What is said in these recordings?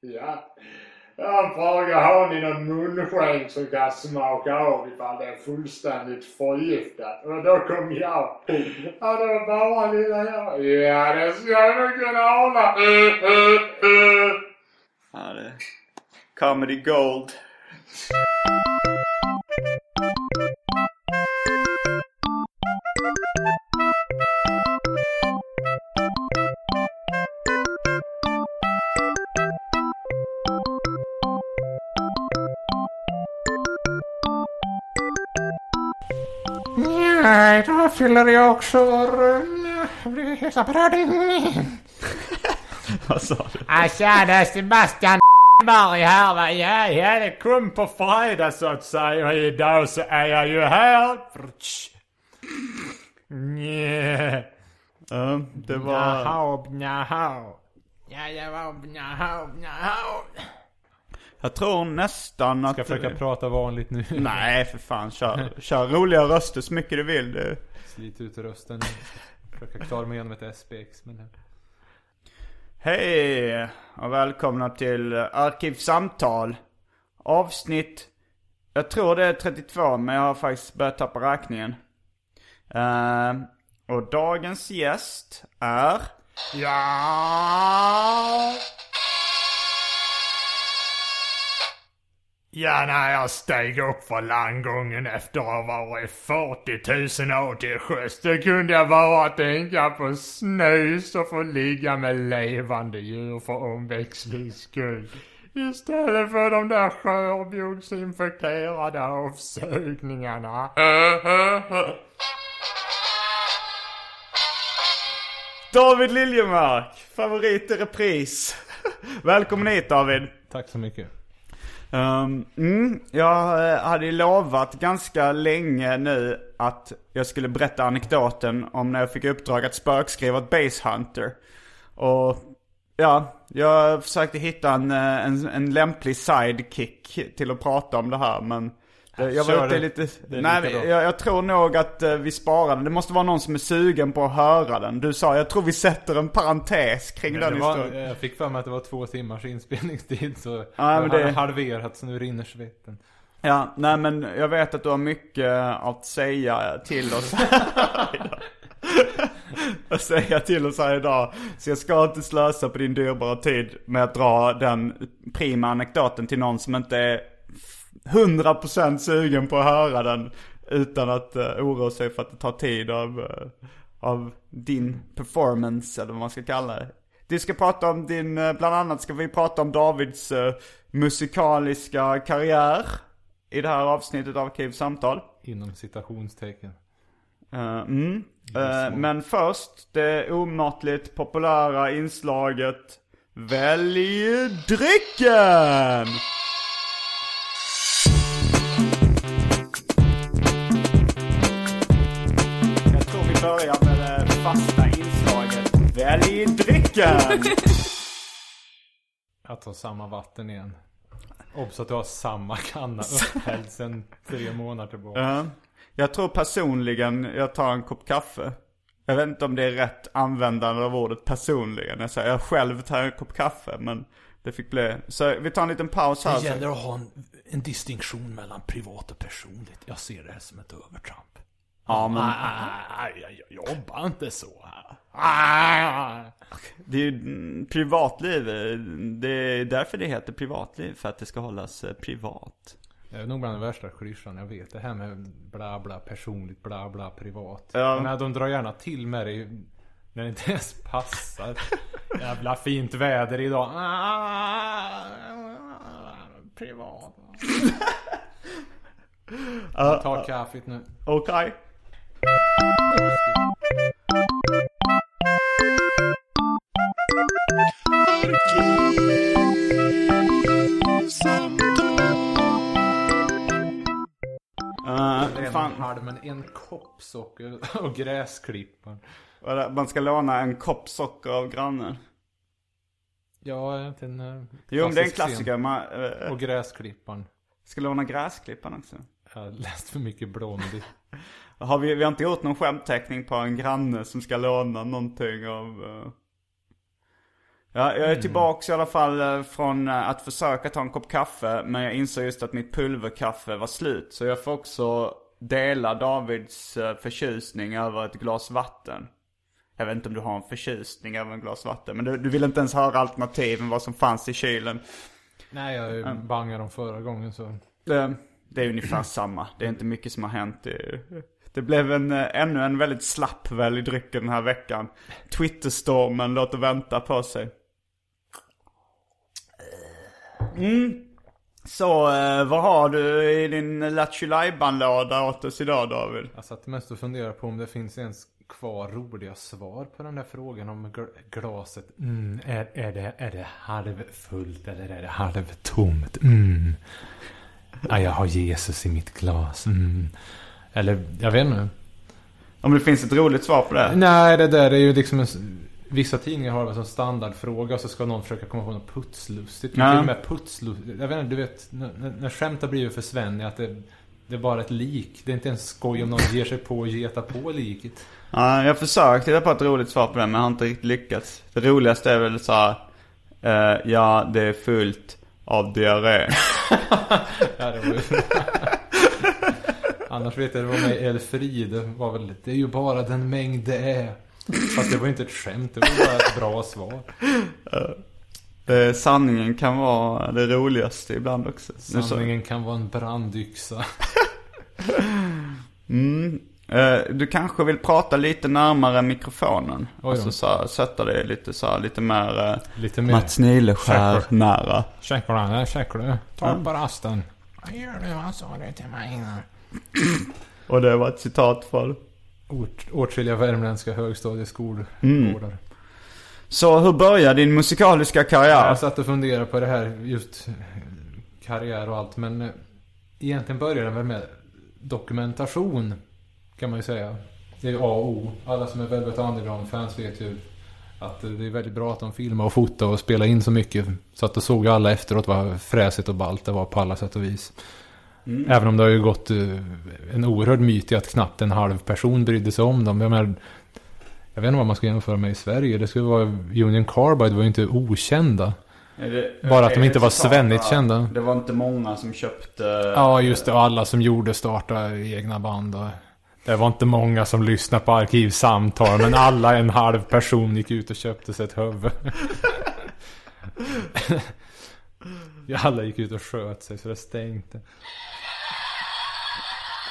Ja. Jag frågar, har ni någon munskänk som kan smaka av ifall det är fullständigt förgiftat? Och då kom jag. Ja, det var bara lilla jag. Ja, det ska jag nog kunna ana. Ja, det... Comedy Gold. Ja, idag fyller jag också år. Jag blir brödig. Vad sa du? Det är Sebastian Berg här va. Ja, ja, det kom på fredag så att säga. Idag så är jag ju här. Nja. Ja, det var... Jaha, jaha. Ja, det var jaha, jaha. Jag tror nästan att... Ska jag försöka prata vanligt nu? Nej, för fan. Kör, kör roliga röster så mycket du vill. Det... Slit ut rösten. Försöka klara mig igenom ett SPX. Men... Hej och välkomna till Arkivsamtal. Avsnitt, jag tror det är 32 men jag har faktiskt börjat tappa räkningen. Eh, och dagens gäst är... Ja. Ja, när jag steg upp för landgången efter att ha varit 40 000 år till sjöss, då kunde jag bara tänka på snus och få ligga med levande djur för omväxlings skull. Istället för de där skörbjugginfekterade avsögningarna. David Liljemark, favorit i repris. Välkommen hit David. Tack så mycket. Um, mm, jag eh, hade ju lovat ganska länge nu att jag skulle berätta anekdoten om när jag fick uppdrag att spökskriva ett Base Hunter. Och ja, jag försökte hitta en, eh, en, en lämplig sidekick till att prata om det här men jag var det. lite... Nej, bra. jag, jag tror nog att eh, vi sparar den. Det måste vara någon som är sugen på att höra den. Du sa, jag tror vi sätter en parentes kring den Det var, historien. jag fick för mig att det var två timmars inspelningstid så Ja, men har det- halverat så nu rinner svetten. Ja, nej men jag vet att du har mycket att säga till oss. att säga till oss här idag. Så jag ska inte slösa på din dyrbara tid med att dra den prima anekdoten till någon som inte är 100% sugen på att höra den. Utan att uh, oroa sig för att det tar tid av, eh, av din performance eller vad man ska kalla det. Vi ska prata om din, eh, bland annat ska vi prata om Davids eh, musikaliska karriär i det här avsnittet av Arkivsamtal. Inom citationstecken. Uh, mm. Men först det omåttligt populära inslaget Välj drycken! Drycken! Jag tar samma vatten igen. Obs att du har samma kanna upphälld sen tre månader tillbaka. Ja. Jag tror personligen jag tar en kopp kaffe. Jag vet inte om det är rätt användande av ordet personligen. Jag säger jag själv tar en kopp kaffe men det fick bli. Så vi tar en liten paus här. Det gäller att ha en, en distinktion mellan privat och personligt. Jag ser det här som ett övertramp. Ja men Nej, jag jobbar inte så här. Ah. det är ju privatliv. Det är därför det heter privatliv. För att det ska hållas eh, privat. Det är nog bland den värsta klyschan jag vet. Det här med bla bla personligt, bla bla privat. Ja. Men de drar gärna till med det när det inte ens passar. Jävla fint väder idag. Ah, privat. Ta kaffet nu. Okej. Uh, En halv, men en kopp socker och gräsklipparen. man ska låna en kopp socker av grannen. Ja, en eh, Jo det är en klassisk klassiker. Man eh, Och gräsklipparen. ska låna gräsklipparen också. Jag har läst för mycket Blondie. Har vi, vi har inte gjort någon skämtteckning på en granne som ska låna någonting av... eh. Ja, jag är tillbaks i alla fall eh, från eh, att försöka ta en kopp kaffe. Men jag inser just att mitt pulverkaffe var slut. Så jag får också dela Davids eh, förtjusning över ett glas vatten. Jag vet inte om du har en förtjusning över en glas vatten. Men du, du vill inte ens höra alternativen, vad som fanns i kylen. Nej, jag bangade dem förra gången så. Det, det är ungefär samma. Det är inte mycket som har hänt. Det, det blev en, ännu en väldigt slapp välj dryck den här veckan. Twitterstormen låter vänta på sig. Mm. Så eh, vad har du i din Lattjo låda åt oss idag David? Jag satt mest och funderade på om det finns ens kvar roliga svar på den där frågan om gl- glaset. Mm, är, är, det, är det halvfullt eller är det halvtomt? Mm. Ja, jag har Jesus i mitt glas. Mm. Eller, jag vet inte. Om det finns ett roligt svar på det? Nej, det där är ju liksom en, Vissa tidningar har det som standardfråga och så ska någon försöka komma på något putslustigt. Ja. till och med putslustigt. Jag vet inte, du vet. När, när- skämt har blivit för Sven att det, det är bara ett lik. Det är inte ens skoj om någon ger sig på och getar på liket. Ja, jag har försökt hitta på ett roligt svar på det men jag har inte riktigt lyckats. Det roligaste är väl så här, eh, ja det är fullt av diarré. Ja, det var. Annars vet jag, det var med Elfrid. Det var väl, det är ju bara den mängd det är. Fast det var inte ett skämt, det var bara ett bra svar. Eh, sanningen kan vara det roligaste ibland också. Sanningen kan vara en brandyxa. Mm. Eh, du kanske vill prata lite närmare mikrofonen. Alltså så här, sätta dig lite så här, lite mer eh, Lite mer... Mats Nileskär nära. Det? Checkar du? Ta Ja. på rasten. Vad gör du? Vad sa du till mig innan? Och det var ett citat från. Åtskilliga värmländska högstadieskolgårdar. Mm. Så hur började din musikaliska karriär? Jag satt och funderade på det här just karriär och allt. Men eh, egentligen började den väl med dokumentation. Kan man ju säga. Det är A och O. Alla som är Velvet Underground-fans vet ju att det är väldigt bra att de filmar och fotar och spelar in så mycket. Så att då såg alla efteråt vad fräsigt och ballt det var på alla sätt och vis. Även om det har ju gått eh, en oerhörd myt i att knappt en halv person brydde sig om dem. Jag, menar, jag vet inte vad man ska jämföra med i Sverige. Det skulle vara Union Carbide var ju inte okända. Det- Bara att de inte var svennigt kända. Det var inte många som köpte... Ja, just det. Och alla som gjorde starta egna band. Och det var inte många som lyssnade på arkivsamtal. Men alla en halv person gick ut och köpte sig ett huvud. Alla gick ut och sköt sig så det stänkte.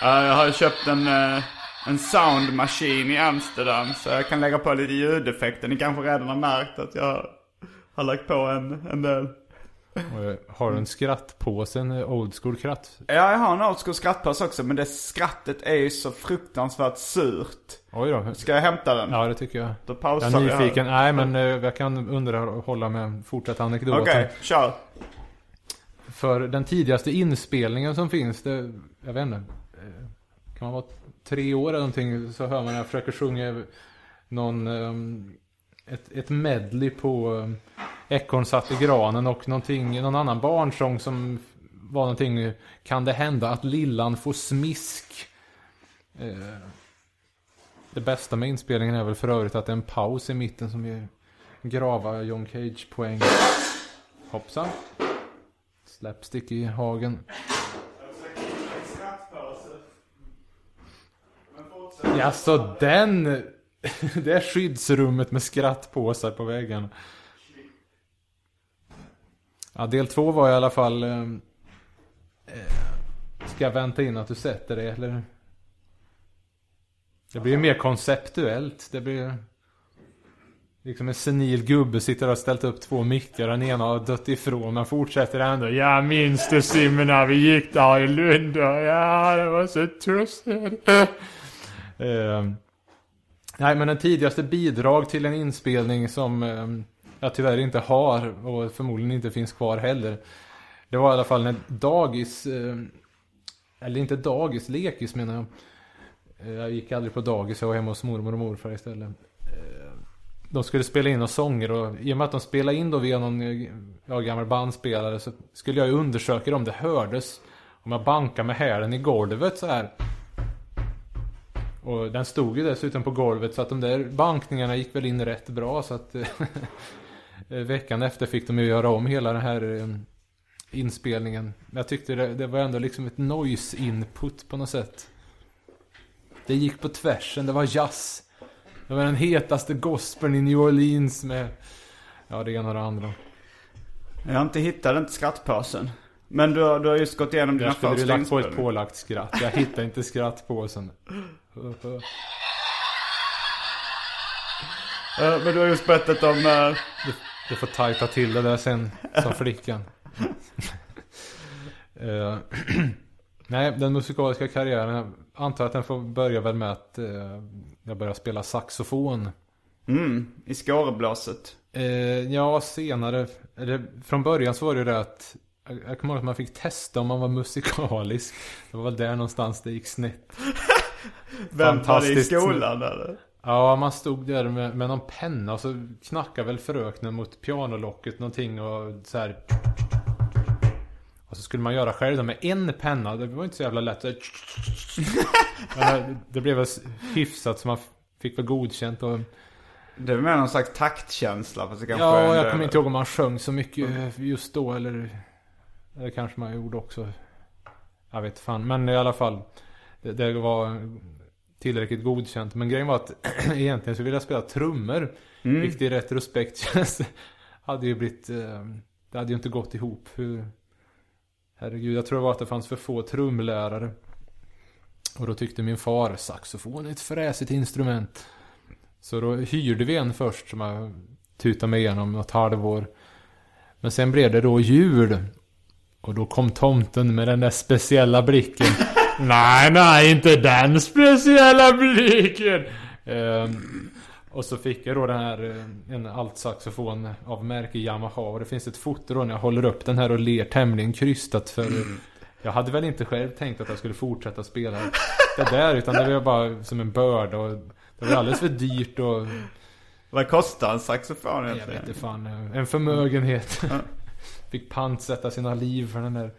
Ja, jag har köpt en, eh, en soundmaskin i Amsterdam. Så jag kan lägga på lite ljudeffekter. Ni kanske redan har märkt att jag har lagt på en, en del. Jag har du en skrattpåse? En old school skratt? Ja, jag har en old school skrattpaus också. Men det skrattet är ju så fruktansvärt surt. Oj då. Ska jag hämta den? Ja, det tycker jag. Då Jag pausar är vi här. nyfiken. Nej, men eh, jag kan underhålla med en fortsatt anekdot. Okej, kör. För den tidigaste inspelningen som finns, det, jag vet inte. Eh, kan man vara tre år eller någonting så hör man när jag försöker sjunga någon, ehm, ett, ett medley på eh, Ekorn satt i granen och någonting, någon annan barnsång som var någonting, kan det hända att lillan får smisk? Eh, det bästa med inspelningen är väl för övrigt att det är en paus i mitten som ger grava John Cage-poäng. Hoppsan. Slapstick i hagen. Ja, så den... Det är skyddsrummet med skrattpåsar på väggen. Ja, del två var i alla fall... Eh, eh, ska jag vänta in att du sätter dig eller? Det blir ju mer konceptuellt. Det blir... Liksom en senil gubbe sitter och har ställt upp två mickar. Den ena har dött ifrån men fortsätter ändå. Ja minns du Simon när vi gick där i Lund? Ja det var så tussigt. Eh, nej men den tidigaste bidrag till en inspelning som eh, jag tyvärr inte har och förmodligen inte finns kvar heller. Det var i alla fall när dagis, eh, eller inte dagis, lekis menar jag. Eh, jag gick aldrig på dagis, jag var hemma hos mormor och morfar istället. Eh, de skulle spela in några sånger och i och med att de spelade in då via någon eh, ja, gammal bandspelare så skulle jag ju undersöka om det hördes. Om jag bankade med hälen i golvet så här. Och den stod ju dessutom på golvet så att de där bankningarna gick väl in rätt bra så att eh, veckan efter fick de ju göra om hela den här eh, inspelningen. Men Jag tyckte det, det var ändå liksom ett noise input på något sätt. Det gick på tvärsen, det var jazz. Det var den hetaste gospeln i New Orleans med ja det ena och det andra. Jag har inte hittat inte skrattpåsen. Men du har, du har just gått igenom dina Jag skulle ju första lagt på ett inspelningar. pålagt skratt. Jag hittade inte skrattpåsen. Eh, Men du har just berättat om... eh, Du får tajta till det där sen, sa flickan. Eh, Nej, den musikaliska karriären, jag antar att den får börja väl med att eh, jag började spela saxofon. Mm, i Skåreblåset. Eh, ja, senare. Eller, från början så var det ju det att jag, jag kommer ihåg att man fick testa om man var musikalisk. Det var väl där någonstans det gick snett. Var det i skolan eller? Ja, man stod där med, med någon penna och så knackade väl fröknen mot pianolocket någonting och så här. Och så skulle man göra själv då med en penna. Det var inte så jävla lätt. Men det blev väl hyfsat så man fick väl godkänt och... Det är mer någon slags taktkänsla. Det kanske Ja, jag del- kommer inte ihåg om man sjöng så mycket just då eller... Eller kanske man gjorde också. Jag vet fan. Men i alla fall. Det, det var tillräckligt godkänt. Men grejen var att egentligen så ville jag spela trummor. Mm. Vilket i retrospekt hade ju blivit... eh, Det hade ju inte gått ihop. Hur... Herregud, jag tror det var att det fanns för få trumlärare. Och då tyckte min far saxofon är ett fräsigt instrument. Så då hyrde vi en först som jag tutade mig igenom något halvår. Men sen blev det då jul. Och då kom tomten med den där speciella blicken. Nej, nej, inte den speciella blicken. Ehm, och så fick jag då den här, eh, en altsaxofon av märke Yamaha. Och det finns ett foto då när jag håller upp den här och ler tämligen krystat. För jag hade väl inte själv tänkt att jag skulle fortsätta spela det där. Utan det var bara som en börda. Och det var alldeles för dyrt och Vad kostar en saxofon jag egentligen? vet inte fan. eh, En förmögenhet. Fick pantsätta sina liv för den där.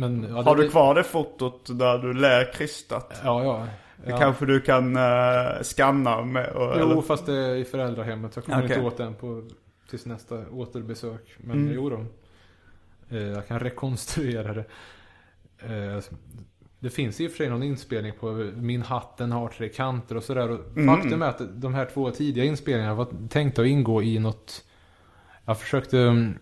Men... Ja, Har du kvar det fotot där du ler krystat? Ja, ja. Ja. kanske du kan uh, skanna med? Och, Jo, eller? fast det är i föräldrahemmet. Jag kommer Okej. inte åt den på, tills nästa återbesök. Men Mm. jo då. Eh, Jag kan rekonstruera det. Eh, Det finns i och för sig någon inspelning på Min hatt den har tre kanter och sådär. Och Mm. Faktum är att de här två tidiga inspelningarna var tänkta att ingå i något... Jag försökte mm,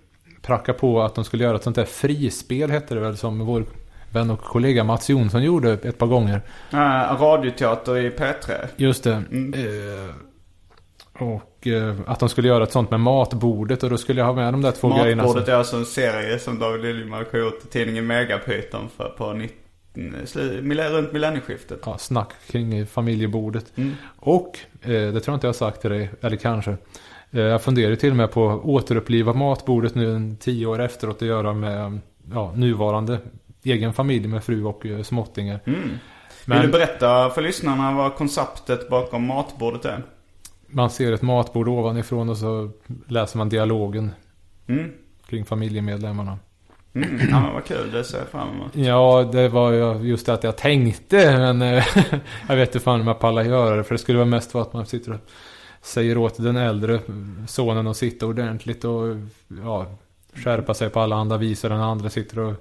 pracka på att de skulle göra ett sånt där frispel hette det väl som vår vän och kollega Mats Jonsson gjorde ett par gånger. Uh, radioteater i P3. Just det. Mm. Eh, och eh, att de skulle göra ett sånt med matbordet och då skulle jag ha med de där två grejerna. som- Matbordet är alltså en serie som David Liljemark har gjort i tidningen Megapyton för på 19, slu- mille- runt millennieskiftet. Ja, snack kring familjebordet. Mm. Och, eh, det tror jag inte jag har sagt till dig, eller kanske. Eh, jag funderar till och med på att återuppliva matbordet nu tio år efteråt och göra med ja, nuvarande egen familj med fru och eh, småttingar. Mm. Men Vill du berätta för lyssnarna vad konceptet bakom matbordet är? man ser ett matbord ovanifrån och så läser man dialogen Mm. kring familjemedlemmarna. Mm. Ja men vad kul, det ser jag fram emot. Ja, det var ju just det att jag tänkte, men eh, jag vet inte fan om jag pallar göra det. För det skulle vara mest vara att man sitter och säger åt den äldre sonen att sitta ordentligt och ja, skärpa sig på alla andra vis. Och den andra sitter och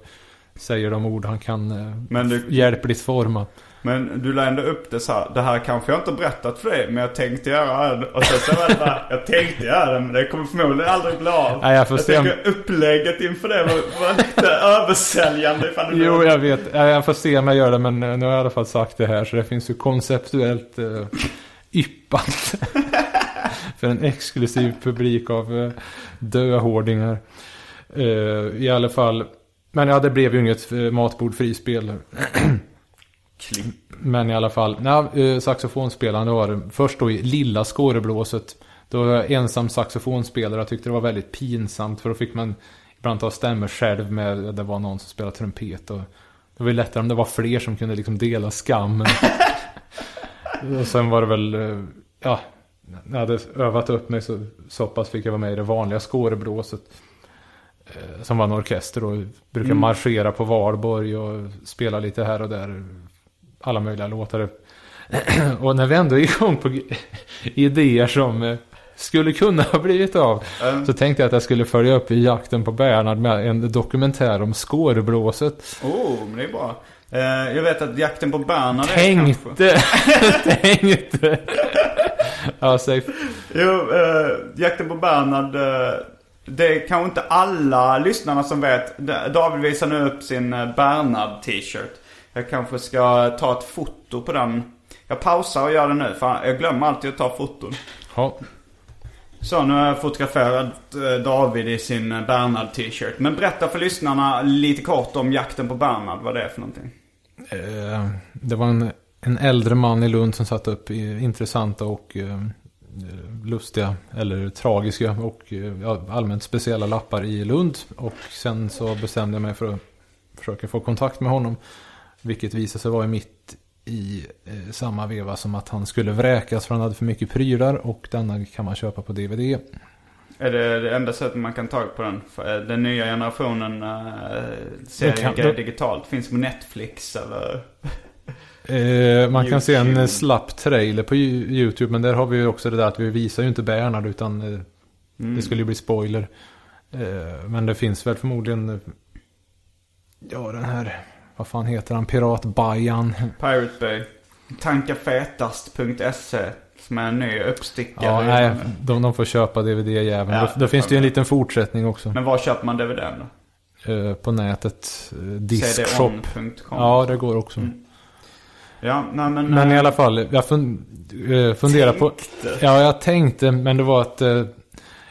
säger de ord han kan eh, Men du, hjälpligt forma. men du la ändå upp det så här. Det här kanske jag inte berättat för dig, men jag tänkte göra det. Och sen så bara, jag tänkte göra det, men det kommer förmodligen aldrig bli av. Nej, jag får jag tänker upplägget inför det var, var lite översäljande ifall du Jo, jag vet. Ja, Jag får se om jag gör det, men eh, nu har jag i alla fall sagt det här. Så det finns ju konceptuellt eh, yppat. För en exklusiv publik av eh, döhårdingar. Eh, I alla fall. Men ja, det blev ju inget eh, matbord frispel. Men i alla fall, nej, eh, saxofonspelaren var det först då i lilla skåreblåset. Då var jag ensam saxofonspelare. Jag tyckte det var väldigt pinsamt för då fick man ibland ta stämmor själv med, det var någon som spelade trumpet och det var ju lättare om det var fler som kunde liksom dela skammen. och sen var det väl, ja, jag hade övat upp mig så, så pass fick jag vara med i det vanliga skåreblåset. eh, Som var en orkester och brukade marschera på Valborg och spela lite här och där. Alla möjliga låtar. och när vi ändå är igång på idéer som eh, skulle kunna ha blivit av. Mm. Så tänkte jag att jag skulle följa upp i jakten på Bernhard med en dokumentär om skåreblåset. Oh, men det är bra. Eh, jag vet att jakten på Bernhard är kanske... Tänkte, tänkte. ja, säg. Jo, eh, jakten på Bernhard. Eh, det är kanske inte alla lyssnarna som vet. David visar nu upp sin eh, Bernhard t-shirt. Jag kanske ska ta ett foto på den. Jag pausar och gör det nu för jag glömmer alltid att ta foton. Ja, Så nu har jag fotograferat eh, David i sin eh, Bernhard t-shirt. Men berätta för lyssnarna lite kort om jakten på Bernhard. Vad det är för någonting. Det var en, en äldre man i Lund som satte upp intressanta och eh, lustiga eller tragiska och eh, allmänt speciella lappar i Lund. Och sen så bestämde jag mig för att försöka få kontakt med honom. Vilket visade sig vara mitt i eh, samma veva som att han skulle vräkas för han hade för mycket prylar och denna kan man köpa på DVD. Är det det enda sättet man kan ta på den? Den nya generationen ser Det kan- grejer det- digitalt. Finns på Netflix eller? Eh, man kan se en eh, slapp trailer på YouTube men där har vi ju också det där att vi visar ju inte Bernhard utan eh, Mm. det skulle ju bli spoiler. Eh, men det finns väl förmodligen, eh, ja den här, vad fan heter han, Piratbajan. Pirate Bay. Tankafetast.se som är en ny uppstickare. Ja, nej, de, de får köpa DVD-jäveln. Ja, då, då finns det ju en liten fortsättning också. Men var köper man DVDn då? Eh, på nätet, Diskshop. Ja, det går också. Mm. Ja, nej men... Men i eh, alla fall, jag fun, eh, funderar på... Ja, jag tänkte, men det var att... eh,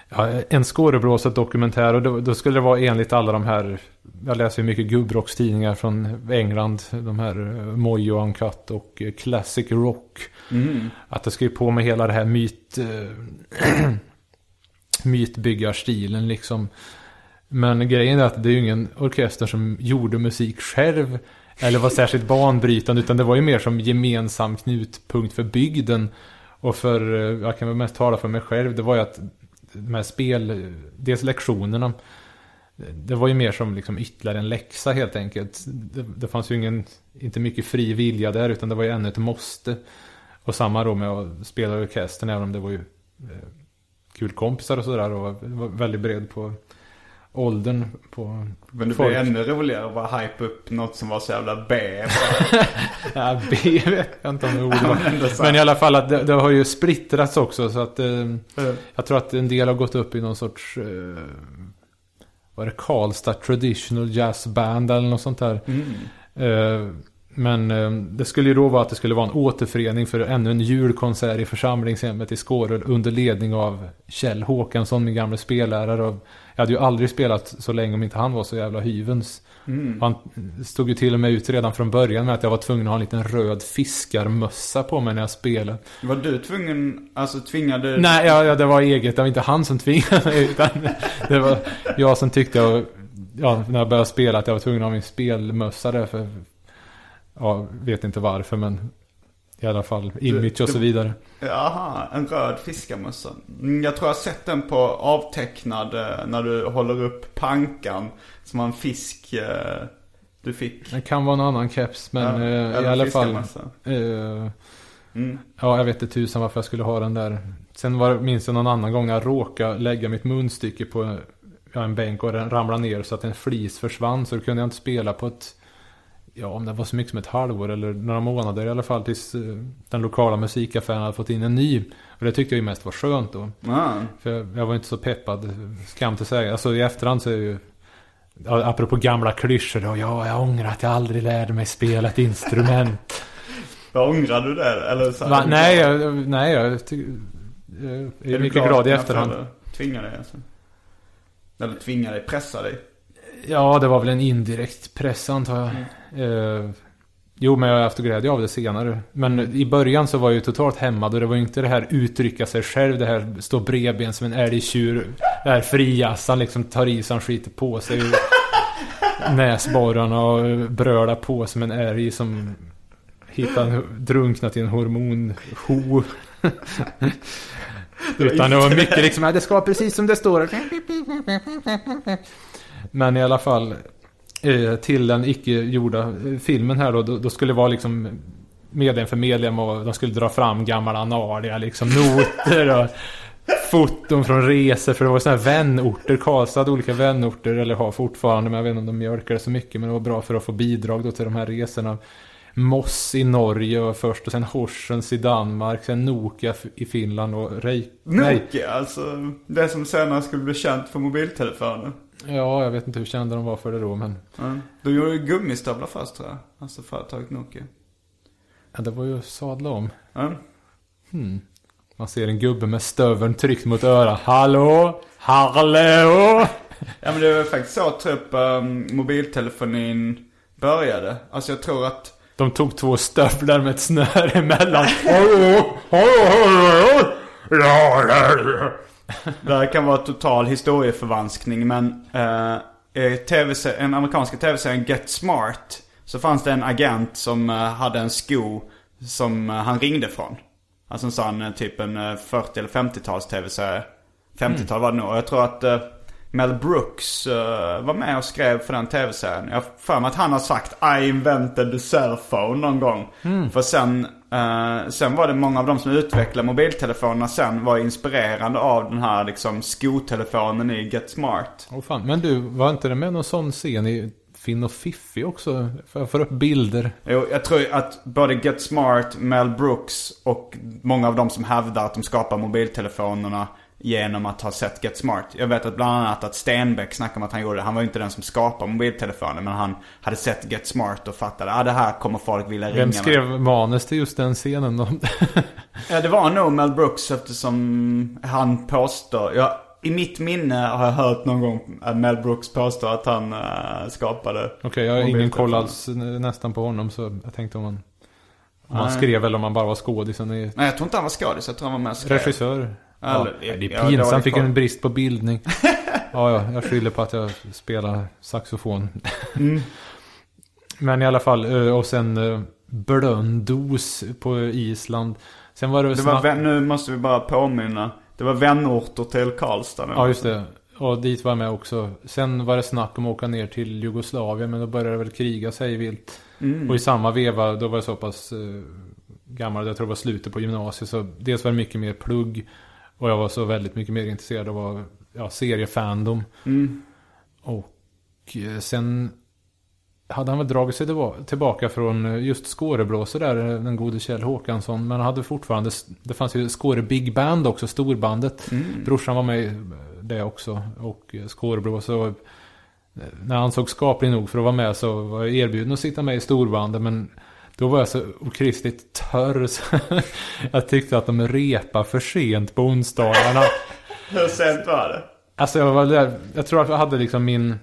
Ja, en skådeblåset dokumentär och då, då skulle det vara enligt alla de här... Jag läser ju mycket gubbrockstidningar från England. De här Mojo Uncut och Classic Rock. Mm. Att det ska ju på med hela det här myt... Mytbyggarstilen liksom. Men grejen är att det är ju ingen orkester som gjorde musik själv. Eller var särskilt banbrytande. Utan det var ju mer som gemensam knutpunkt för bygden. Och för, eh, jag kan väl mest tala för mig själv. Det var ju att de här spel, dels lektionerna. Det var ju mer som liksom ytterligare en läxa helt enkelt. Det, det fanns ju ingen, inte mycket fri vilja där utan det var ju ännu ett måste. Och samma då med att spela i orkestern även om det var ju eh, kul kompisar och sådär och var väldigt bred på åldern på Men det folk. blir ännu roligare att bara hype upp något som var så jävla B. Ja, B vet jag inte om det är ordet. men i alla fall att det, det har ju splittrats också så att eh, Eh, jag tror att en del har gått upp i någon sorts eh, vad är det, Karlstad Traditional Jazz Band eller något sånt där. Mm. Eh, men eh, det skulle ju då vara att det skulle vara en återförening för ännu en julkonsert i församlingshemmet i Skåre under ledning av Kjell Håkansson, min gamla spellärare. Och jag hade ju aldrig spelat så länge om inte han var så jävla hyvens. Mm. Han stod ju till och med ut redan från början med att jag var tvungen att ha en liten röd fiskarmössa på mig när jag spelade. Var du tvungen, alltså tvingade... Nej, ja, ja, det var eget. Det var inte han som tvingade mig. Utan det var jag som tyckte, jag, ja, när jag började spela, att jag var tvungen att ha min spelmössa där. För, ja, vet inte varför, men i alla fall image och så vidare. Jaha, en röd fiskarmössa. Mm, Jag tror jag har sett den på avtecknad eh, när du håller upp pankan. Som en fisk eh, du fick. Det kan vara en annan keps, men Ja, eh, i alla fall. Eh, Mm. ja, jag vet inte tusan varför jag skulle ha den där. Sen var minns jag någon annan gång när jag råkade lägga mitt munstycke på en bänk och den ramlade ner så att en flis försvann. Så då kunde jag inte spela på ett, ja om det var så mycket som ett halvår eller några månader i alla fall tills eh, den lokala musikaffären hade fått in en ny. Och det tyckte jag ju mest var skönt då. Ah. För jag, var inte så peppad, skam till säga. Alltså i efterhand så är ju, apropå gamla klyschor då, ja jag ångrar att jag aldrig lärde mig spela ett instrument. Vad ångrar du det? Eller så Va? är Nej, jag, nej, jag, ty, jag är, du mycket glad i efterhand. Tvingar dig alltså? Eller tvingar dig, pressar dig? Ja, det var väl en indirekt press antar jag. Mm. Eh, Jo, men jag har haft glädje av det senare. Men i början så var jag ju totalt hämmad och det var ju inte det här uttrycka sig själv, det här stå bredben som en älgtjur. Det här friassan liksom tar i sig, han skiter på sig. Näsborrarna och brölar på som en älg som hittar drunknat i en hormonho. Utan det var mycket liksom, "Ja, det ska precis som det står. Men i alla fall, eh, till den icke gjorda eh, filmen här då, då, då skulle det vara liksom medlem för medlem och de skulle dra fram gamla analiga liksom noter och foton från resor för det var sådana här vänorter. Karlstad hade olika vänorter eller har fortfarande men jag vet inte om de mjölkar det så mycket men det var bra för att få bidrag då till de här resorna. Moss i Norge var först och sen Horsens i Danmark, sen Nokia i Finland och Reik... Nej. Nokia, alltså. Det som senare skulle bli känt för mobiltelefoner. Ja, jag vet inte hur kända de var för det då men... Ja. De gjorde ju gummistövlar först tror jag. Alltså företaget Nokia. Ja, det var ju sadla om. Ja. Man ser en gubbe med stöveln tryckt mot örat. Hallå? Hallå? Ja men det var faktiskt så typ um, mobiltelefonin började. Alltså jag tror att De tog två stövlar med ett snöre emellan. Hallå? Hallå? Hallå? Ja, ja, ja. Det här kan vara total historieförvanskning men uh, i TV en amerikanska tv-serien Get Smart så fanns det en agent som eh, hade en sko som eh, han ringde från. Alltså en sån eh, typ en eh, 40 eller 50-tals tv-serie. 50-tal var det nog. Och jag tror att eh, Mel Brooks eh, var med och skrev för den tv-serien. Jag har för mig att han har sagt I invented the cell phone någon gång. För sen, eh, sen var det många av de som utvecklade mobiltelefonerna sen var inspirerade av den här liksom skotelefonen i Get Smart. Åh fan, men du, var inte det med någon sån scen i Finn och Fiffi också? För jag får upp bilder. Jo, jag tror att både Get Smart, Mel Brooks och många av de som hävdar att de skapar mobiltelefonerna genom att ha sett Get Smart. Jag vet att bland annat att Stenbeck snackade om att han gjorde det. Han var ju inte den som skapade mobiltelefoner men han hade sett Get Smart och fattade att ah, det här kommer folk vilja ringa Vem med. skrev manus till just den scenen då? Ja, det var nog Mel Brooks eftersom han påstår... Ja, I mitt minne har jag hört någon gång att Mel Brooks påstår att han äh, skapade Okej, jag har ingen koll alls nä- nästan på honom så jag tänkte om man... Om Nej. skrev eller om man bara var skådis. Han Nej, jag tror inte han var skådis. Jag tror han var med och regissör. Ja, det är pinsamt, fick en brist på bildning. Ja, ja, jag skyller på att jag spelar saxofon. Mm. Men i alla fall, eh, och sen eh, Blöndos på Island. Sen var det, Det var nu måste vi bara påminna. Det var vänorter till Karlstad nu. Ja, just det. Och dit var jag med också. Sen var det snack om att åka ner till Jugoslavien, men då började det väl kriga sig vilt. Mm. Och i samma veva, då var jag så pass eh, gammal, jag tror det var slutet på gymnasiet, så dels var det mycket mer plugg. Och jag var så väldigt mycket mer intresserad av ja, seriefandom. Mm. Och eh, sen hade han väl dragit sig tillba- tillbaka från eh, just Skåreblåse där, eh, den gode Kjell Håkansson. Men han hade fortfarande, det fanns ju Skåre Big Band också, storbandet. Brorsan var med i det också. Och eh, när han såg skaplig nog för att vara med så var jag erbjuden att sitta med i storbandet. Men då var jag så okristligt törr så jag tyckte att de repade för sent på onsdagarna. Hur sent var det? Alltså jag var där, jag tror att jag hade liksom min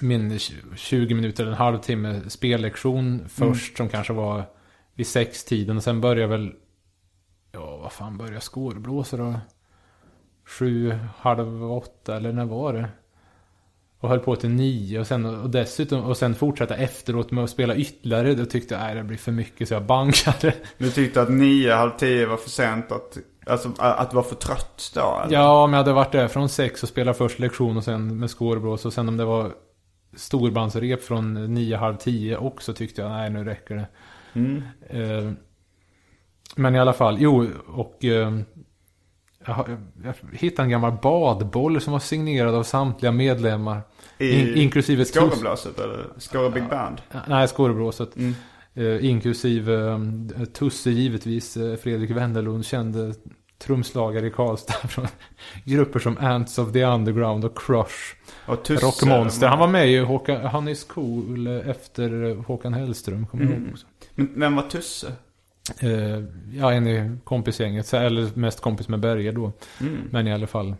min tj- 20 minuter eller en halvtimme spellektion först som kanske var vid sextiden och sen började väl ja vad fan började skårblåsa då? Sju, halv åtta eller när var det? Och höll på till nio och sen och dessutom och sen fortsätta efteråt med att spela ytterligare. Då tyckte jag nej det blir för mycket så jag bankade. Du tyckte att nio, halv tio var för sent att... Alltså att du var för trött då eller? Ja, men jag hade varit där från sex och spelat först lektion och sen med skårblås och sen om det var storbandsrep från nio, halv tio också tyckte jag, nej nu räcker det. Mm. Eh, men i alla fall, jo, och eh, jag, jag hittade en gammal badboll som var signerad av samtliga medlemmar. I In, inklusive Skåreblåset eller Skåre Big Band? Nej, skåreblåset. Mm. Eh, inklusive eh, Tusse givetvis, eh, Fredrik Wennerlund, kände trumslagare i Karlstad från grupper som Ants of the Underground och Crush. Och Tusse. Rockmonster. Han var med i Håkan, Han is cool efter eh, Håkan Hellström, kommer jag ihåg också. Men vem var Tusse? Eh, ja, en i kompisgänget, eller mest kompis med Berger då. Mm. Men i alla fall.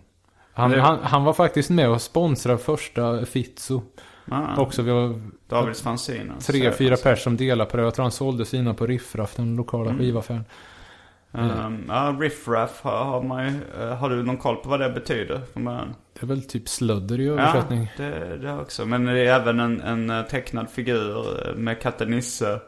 Han, det- han, han var faktiskt med och sponsrade första Fitzo. Ah, Också vi var Davids fanzine. tre, fyra pers som delar på det. Jag tror han sålde sina på Riffraff, den lokala skivaffären. Um, ja, riffraff har, man ju, eh, Har du någon koll på vad det betyder början? Det är väl typ slödder i Ja, översättning. det, det också. Men det är även en, en eh, tecknad figur med katten Nisse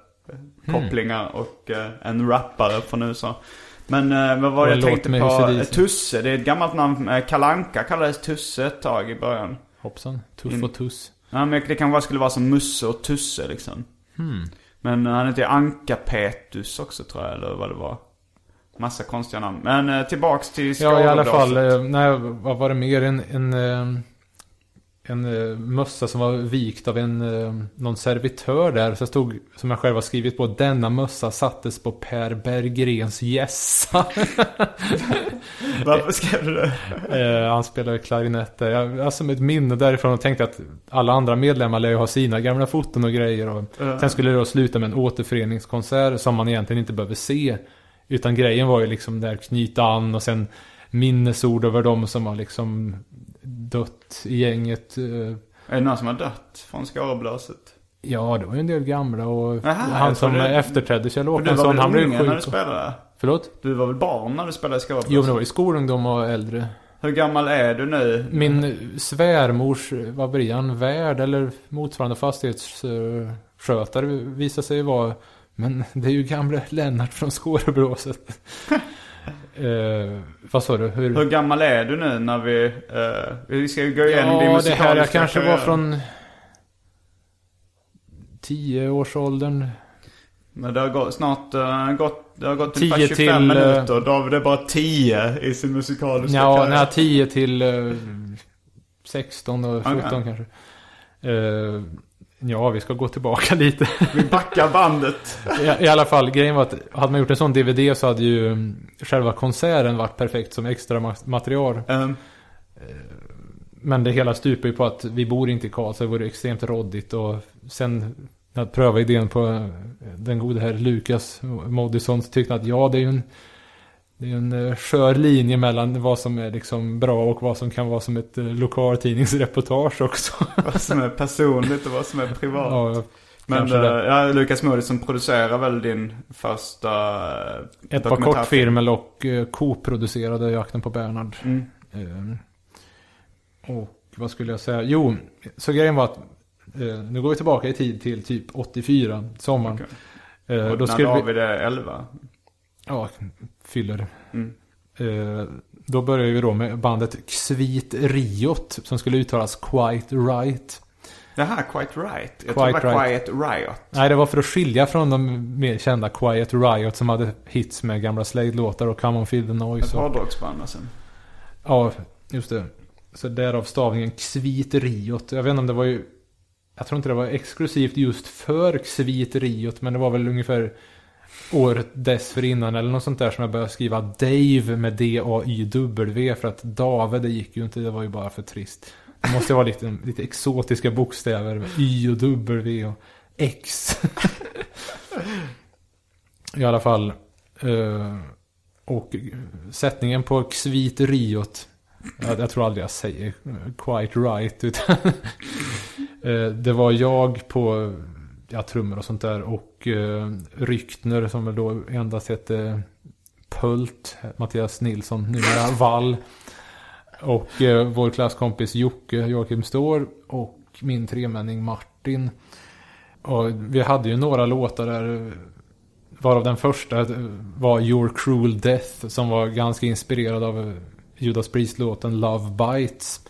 kopplingar och eh, en rappare från USA. Men eh, vad var det jag tänkte på? AC/DC. Tusse, det är ett gammalt namn. Eh, Kalanka kallades Tusse ett tag i början. Hoppsan. Tuff och tuss. Ja, men det kanske skulle vara som Musse och Tusse liksom. Hmm. Men han heter ju Anka-Petus också tror jag, eller vad det var. Massa konstiga namn. Men eh, tillbaks till Ja, i alla fall. Eh, Nej, vad var det mer? En, en, eh, en eh, mössa som var vikt av en, eh, någon servitör där. Så stod, som jag själv har skrivit på, denna mössa sattes på Per Berggrens gässa. Varför skrev du det? Eh, han spelade klarinett där. Jag har som ett minne därifrån och tänkte att alla andra medlemmar lär ju ha sina gamla foton och grejer. Och Ja. Sen skulle det då sluta med en återföreningskonsert som man egentligen inte behöver se. Utan grejen var ju liksom där knyta an och sen minnesord över dem som har liksom dött i gänget. Eh, Är det någon som har dött från Skåreblaset? Ja, det var ju en del gamla och Jaha, han som trodde- efterträdde Kjell väl han blev unga när du sjuk. spelade? Förlåt? Du var väl barn när du spelade i Skåreblaset? Jo, men det var ju skolungdom och äldre. Hur gammal är du nu? Min svärmors, vad blir han, värd eller motsvarande fastighetsskötare visar sig vara Men det är ju gamle Lennart från Skårebråset. eh, vad sa du? Hur? Hur gammal är du nu när vi... eh, vi ska ju gå igenom din ja, det musikaliska här jag kanske var karriär. från 10-årsåldern. Men det har gått, snart uh, gått, det har gått 10 ungefär 25 till, minuter. David är bara 10 i sin musikaliska Ja, karriär. nej, 10 till eh, 16 och 17 Okej. kanske. Eh, ja, vi ska gå tillbaka lite. Vi backar bandet. I, I alla fall, grejen var att hade man gjort en sån DVD så hade ju mm, själva konserten varit perfekt som extra ma- material. Um, Men det hela stupar ju på att vi bor inte i Karlstad, det vore extremt råddigt och sen när jag prövade idén på eh, den gode herr Lukas Moodysson så tyckte han att ja, det är ju en det är en eh, skör linje mellan vad som är liksom bra och vad som kan vara som ett eh, lokaltidningsreportage också. vad som är personligt och vad som är privat. ja, Men det. ja, Lukas Moodysson producerar väl din första ett par kortfilmer och eh, co-producerade Jakten på Bernhard. Mm. Eh, och vad skulle jag säga? Jo, så grejen var att eh, nu går vi tillbaka i tid till typ 84, sommaren. Eh, Och då när skulle vi, David är 11. ja, fyller. Mm. Eh, då började vi då med bandet Svit Riot som skulle uttalas Quite Right. Här, Quite Right. Jag Quite tror det var Right. Quiet Riot. Nej, det var för att skilja från de mer kända Quiet Riot som hade hits med gamla Slade-låtar och Come on Feel the Ett Noise. Och, hårdrocksband alltså. ja, just det. Så därav stavningen Svit Riot. Jag vet inte om det var ju... Jag tror inte det var exklusivt just för Svit Riot, men det var väl ungefär året dessförinnan eller något sånt där som jag började skriva Dave med D-A-Y-W för att Dave det gick ju inte, det var ju bara för trist. Det måste vara lite, lite exotiska bokstäver med Y och W och X. I alla fall. Eh, och sättningen på Kvit Riot. Jag, jag tror aldrig jag säger quite right. Utan eh, det var jag på ja, trummor och sånt där. Och uh, Ryktner som väl då endast hette Pult. Mattias Nilsson, numera Wall. Och eh, vår klasskompis Jocke Joakim Står. Och min tremänning Martin. Och vi hade ju några låtar där. Varav den första var Your Cruel Death. Som var ganska inspirerad av eh, Judas Priest-låten Love Bites.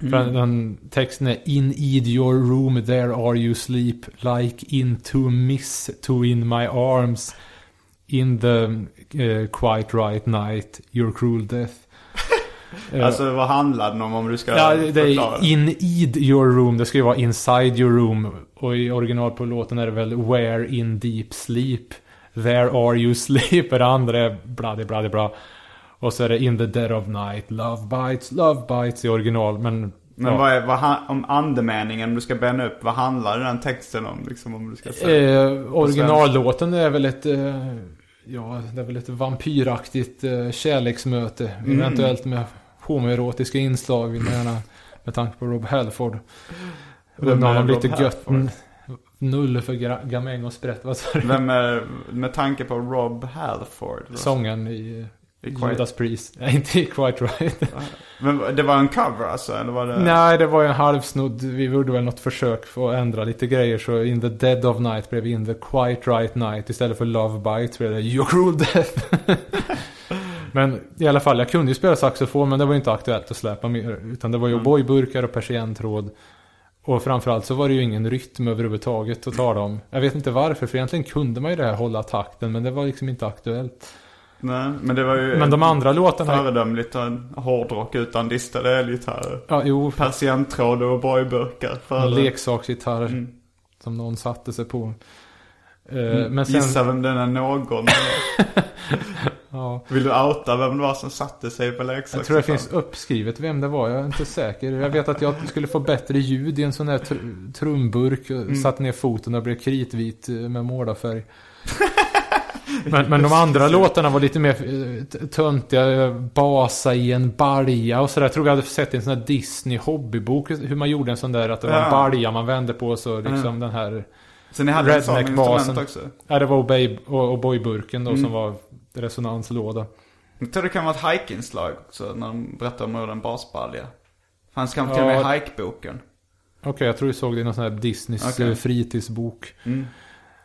För den, texten är In id your room there are you sleep Like into miss to in my arms In the eh, quite right night Your cruel death Alltså vad handlar den om om du ska Ja, det är in id your room. Det ska ju vara inside your room. Och i original på låten är det väl where in deep sleep. There are you sleep. Det andra är bladi bladi bla. Och så är det in the dead of night. Love bites, love bites i original. Men, Men ja. vad är, vad, han- om andemeningen, om du ska bända upp, vad handlar den texten om? Liksom om du ska säga. Eh, originallåten är väl ett... Eh, ja, det är väl ett vampyraktigt eh, kärleksmöte. Mm. Eventuellt med homoerotiska inslag vill man gärna. Med tanke på Rob Halford. Vem är lite Rob gött. Null för gamäng och sprätt. Vad sa du? Vem är, med tanke på Rob Halford? Sången i Judas Priest. Nej, inte Quite Right. Men det var en cover alltså? Eller var det... Nej, det var ju en halvsnodd. Vi gjorde väl något försök för att ändra lite grejer. Så In the Dead of Night blev In the Quite Right Night. Istället för Love Bite blev det Your Cruel Death. men i alla fall, jag kunde ju spela saxofon. Men det var ju inte aktuellt att släppa mer. Utan det var ju Mm. O'boy-burkar och persienntråd. Och framförallt så var det ju ingen rytm överhuvudtaget att tala om. Jag vet inte varför, för egentligen kunde man ju det här hålla takten. Men det var liksom inte aktuellt. Nej, men det var ju... Men de andra låtarna... Föredömligt en hårdrock utan distade elgitarrer. Ja, jo. Persienntråd och boyburkar. En För leksaksgitarr Mm. som någon satte sig på. Eh, men sen... Gissa vem den är någon. Ja, Vill du outa vem det var som satte sig på leksaksgitarr? jag tror det finns uppskrivet vem det var. Jag är inte säker. Jag vet att jag skulle få bättre ljud i en sån här tr- trumburk. Mm. och Satte ner foten och blev kritvit med målarfärg. Men, men de andra låtarna var lite mer eh, töntiga. eh, Basa i en balja och sådär. Jag tror jag hade sett i en sån här Disney hobbybok. Hur man gjorde en sån där att det var en Ja. balja man vände på. Så liksom den här... Så ni hade en Redneck-basen. också? Ja, det var Obey och, och boyburken då Mm. som var resonanslåda. Jag tror det kan vara ett hike-inslag också när de berättar om hur en basbalja. Fanns kanske till Ja. och med hike-boken. Okej, jag tror vi såg det i någon sån här Disneys Okej. eh, fritidsbok. Mm.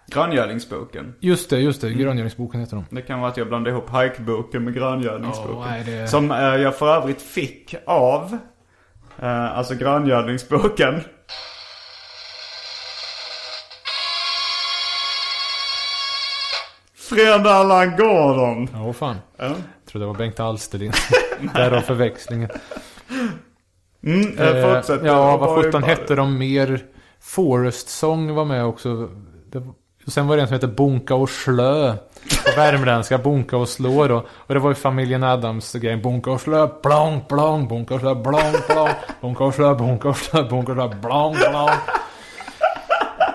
Gröngölingsboken. Just det, just det. Mm. Gröngöringsboken heter de. Det kan vara att jag blandade ihop hike-boken med gröngölingsboken. nej, det- Som eh, jag för övrigt fick av, eh, alltså gröngölingsboken. Fred Allan Gordon. Ja, fan. Ja. Jag tror det var Bengt Alsterlind. Därav förväxlingen. Mm, eh, fortsätt. ja, vad sjutton hette de mer? Forest Song var med också. Det, och sen var det en som hette Bonka och Slö. På värmländska, Bonka och Slå då. Och det var ju familjen Adams grejen. Bonka och Slö, blong, blong, Bonka och Slö, blong, blong. Bonka och Slö, Bonka och Slö, Bonka och Slö, blong, blong.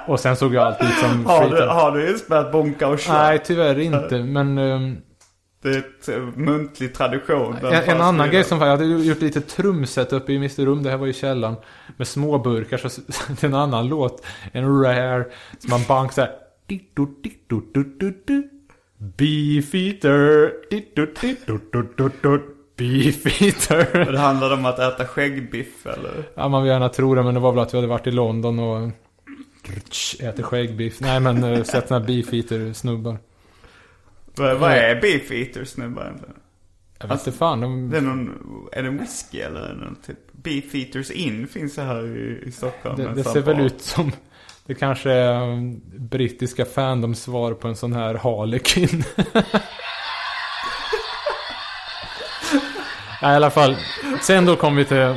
Och sen såg jag allt ut som Har du, har du inspelat Bonka och Slö? Nej, tyvärr inte. Men ehm, Det är ett eh, muntlig tradition. En, en annan redan. grej som var, jag hade gjort lite trumset uppe i Mr. Rum. Det här var ju källan. Med små burkar. Så till en annan låt. En rare. Som man bank såhär. Beefeater. Beefeater. Och det handlade om att äta skäggbiff eller? Ja, man vill gärna tro det. Men det var väl att vi hade varit i London och äter skäggbiff. Nej, men eh, sett såna här beefeater-snubbar. Vad, vad är beef eater snubbar egentligen? Jag vet inte fan. De, Det är någon, är det en whisky eller någon typ? Beef eaters in finns det här i, i Stockholm. Det, det ser väl ut som det kanske är um, brittiska fandoms svar på en sån här Harlequin. ja, I alla fall. Sen då kom vi till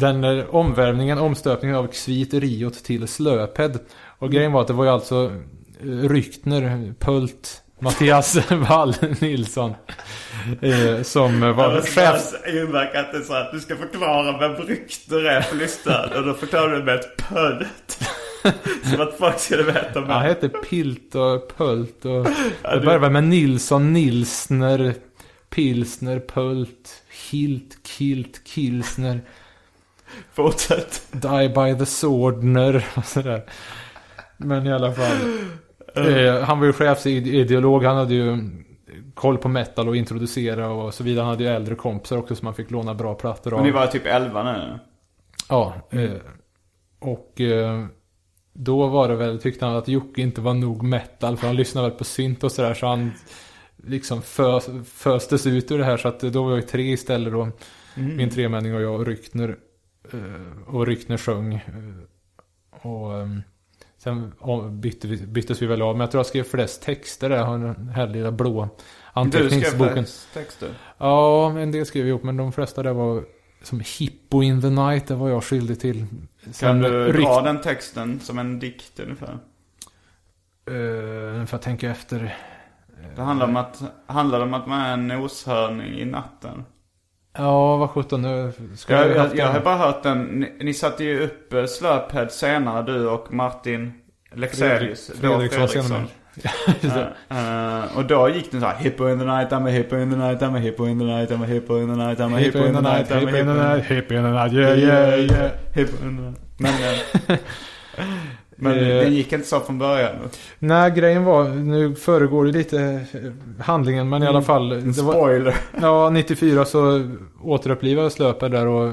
den omvärvningen, omstöpningen av Xvit Riot till Slöped. Och grejen var att det var ju alltså eh, Ryktner, Pult, Mattias Wall Nilsson. Eh, som var Ja, chef. det inverkar att det är så att du ska förklara vem rykter är för lyssnaren. Och då förklarar du med ett pödet. Som att folk skulle veta Han med. hette Pilt och Pult och... Ja, det började med Nilsson, Nilsner, Pilsner, Pult, Hilt, Kilt, Kilsner, Fortsätt. Die by the Swordner och sådär. Men i alla fall. Eh, han var ju chefsideolog, han hade ju koll på metal och introducera och så vidare. Han hade ju äldre kompisar också som man fick låna bra plattor av. Och ni var typ 11 nu? Ja. Eh, och eh, då var det väl, tyckte han att Jocke inte var nog metal. För han lyssnade väl på synt och sådär. Så han liksom fös, föstes ut ur det här. Så att då var jag tre istället då. Min tremänning och jag och Ryktner. Eh, och Ryktner sjöng. Eh, och eh, sen bytte vi, byttes vi väl av. Men jag tror jag skrev flest texter där. Har den här lilla blå Du skrev anteckningsboken. texter? Ja, en del skrev jag ihop. Men de flesta där var som Hippo in the night. Det var jag skyldig till. Kan du rykt- dra den texten som en dikt ungefär? Uh, får jag tänka efter. Det handlar om att, handlar om att man är en noshörning i natten. Ja, vad sjutton nu. Ska Jag, jag, jag, har bara hört den, ni, ni satte ju upp eh, Slöphead senare, du och Martin Lexelius. Fredrik- Fredriksson eh, och då gick den så här Hippo in the night, I'm a hippo in the night, I'm a hippo in the night, I'm a hippo in the night, I'm a Hippo in the night, hippo in the night, hippo in the night, yeah, yeah, yeah. Hippo in the night. Men, eh, men den gick inte så från början. Nej, grejen var, nu föregår det lite handlingen, men i alla fall. En Det var, spoiler. ja, 94 så återupplivades löpet där och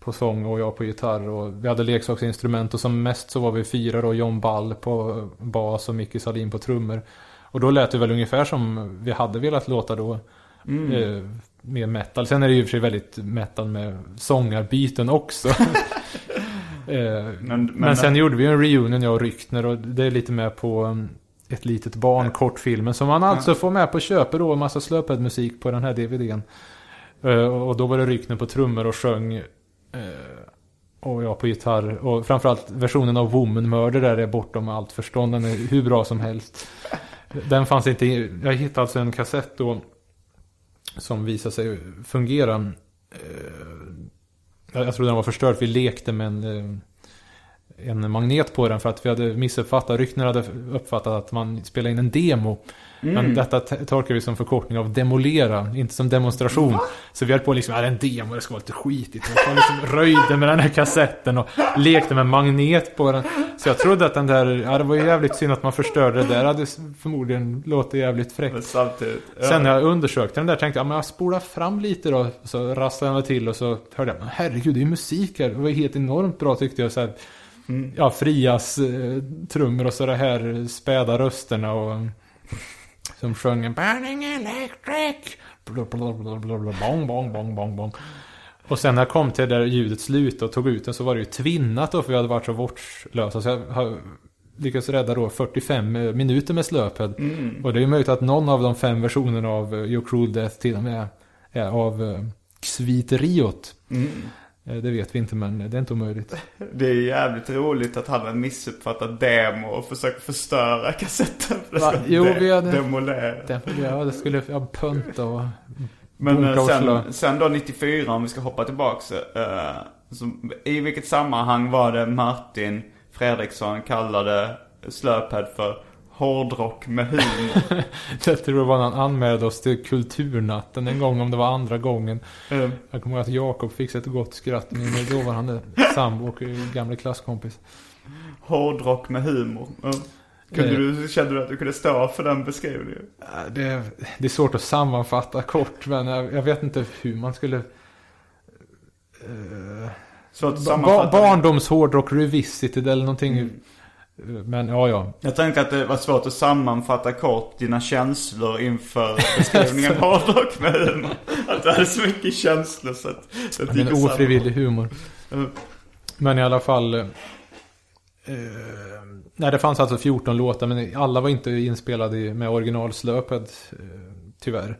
på sång och jag på gitarr. Och vi hade leksaksinstrument och som mest så var vi fyra då, John Ball på bas och Micke Salin på trummor. Och då lät det väl ungefär som vi hade velat låta då. Eh, med metal. Sen är det ju i och för sig väldigt metal med sångarbyten också. eh, men, men- sen gjorde vi en reunion jag och Ryckner och det är lite med på um, ett litet barn kortfilmen som man alltså får med på köpet då en massa slöpad-musik på den här DVDn. Eh, och då var det Ryckner på trummor och sjöng Eh, och jag på gitarr. Och framförallt versionen av Woman Murder där är bortom allt förstånd. Den är hur bra som helst. Den fanns inte Jag hittade alltså en kassett då. Som visade sig fungera. Eh, jag trodde den var förstörd. Vi lekte med en, eh, en magnet på den för att vi hade missuppfattat. Ryktena hade uppfattat att man spelade in en demo. Men detta tolkar vi som förkortning av demolera, inte som demonstration. Så vi höll på liksom, är det en demo, det ska vara lite skitigt. Och så liksom röjde med den här kassetten och lekte med magnet på den. Så jag trodde att den där, ja det var ju jävligt synd att man förstörde det där. Det hade förmodligen låtit jävligt fräckt. Samtidigt. ja. Sen när jag undersökte den där tänkte jag, men jag spolar fram lite då. Så rasslade jag till och så hörde jag, men herregud det är ju musik här. Det var helt enormt bra tyckte jag. Så här, Ja, Frias eh, trummor och så det här späda rösterna och... Som sjöng Burning Electric. Bong, bong, bong, bong, bong. Och sen när jag kom till där ljudet slutade och tog ut den så var det ju tvinnat då för vi hade varit så vårdslösa. Så jag har lyckats rädda då 45 minuter med slöped. Och det är ju möjligt att någon av de fem versionerna av Your Cruel Death till och med är av uh, Xviteriot. Eh, Det vet vi inte men det är inte omöjligt. Det är jävligt roligt att han har missuppfattat demo och försökt förstöra kassetten. Va? Jo, de- vi hade- Demolera. Det, ja, det skulle jag pönta och Men eh, sen, sen då 94 om vi ska hoppa tillbaks. eh, så, I vilket sammanhang var det Martin Fredriksson kallade Slöped för hårdrock med humor? Jag tror det var när han anmälde oss till Kulturnatten en gång, om det var andra gången. Eh, Jag kommer ihåg att Jakob fick ett gott skratt, men då var han sambo och eh, gamle klasskompis. hårdrock med humor. Eh, Kunde Eh. du, kände du att du kunde stå för den beskrivningen? Det, det är svårt att sammanfatta kort, men jag, jag vet inte hur man skulle... Svårt att Ba, barndomshårdrock revisited eller någonting. Men ja, ja. Jag tänkte att det var svårt att sammanfatta kort dina känslor inför beskrivningen hårdrock med humor. Att du hade så mycket känslor så att... Så att det gick ofrivillig humor. Mm. Men i alla fall... Eh, nej, det fanns alltså 14 låtar, men alla var inte inspelade med originalslöpet, eh, tyvärr.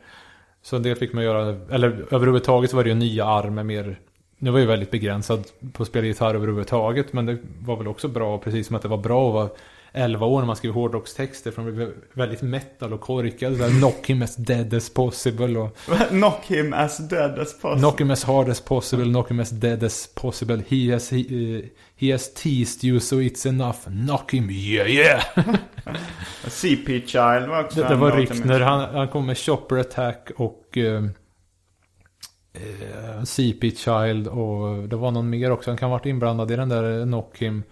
Så en del fick man göra, eller överhuvudtaget var det ju nya armar mer Nu var ju väldigt begränsad på att spela gitarr överhuvudtaget men det var väl också bra precis som att det var bra att vara 11 år när man skrev hårdrockstexter för de blev väldigt metal och korkade. Så här, Knock him as dead as possible och Knock him as dead as possible. Knock him as hard as possible, knock him as dead as possible. He has, he, eh, he has teased you so it's enough. Knock him, yeah yeah! CP Child var också Det, det var Rickner, han, han kom med Chopper Attack och eh, eh, CP Child och det var någon mer också. Han kan ha varit inblandad i den där Knock him.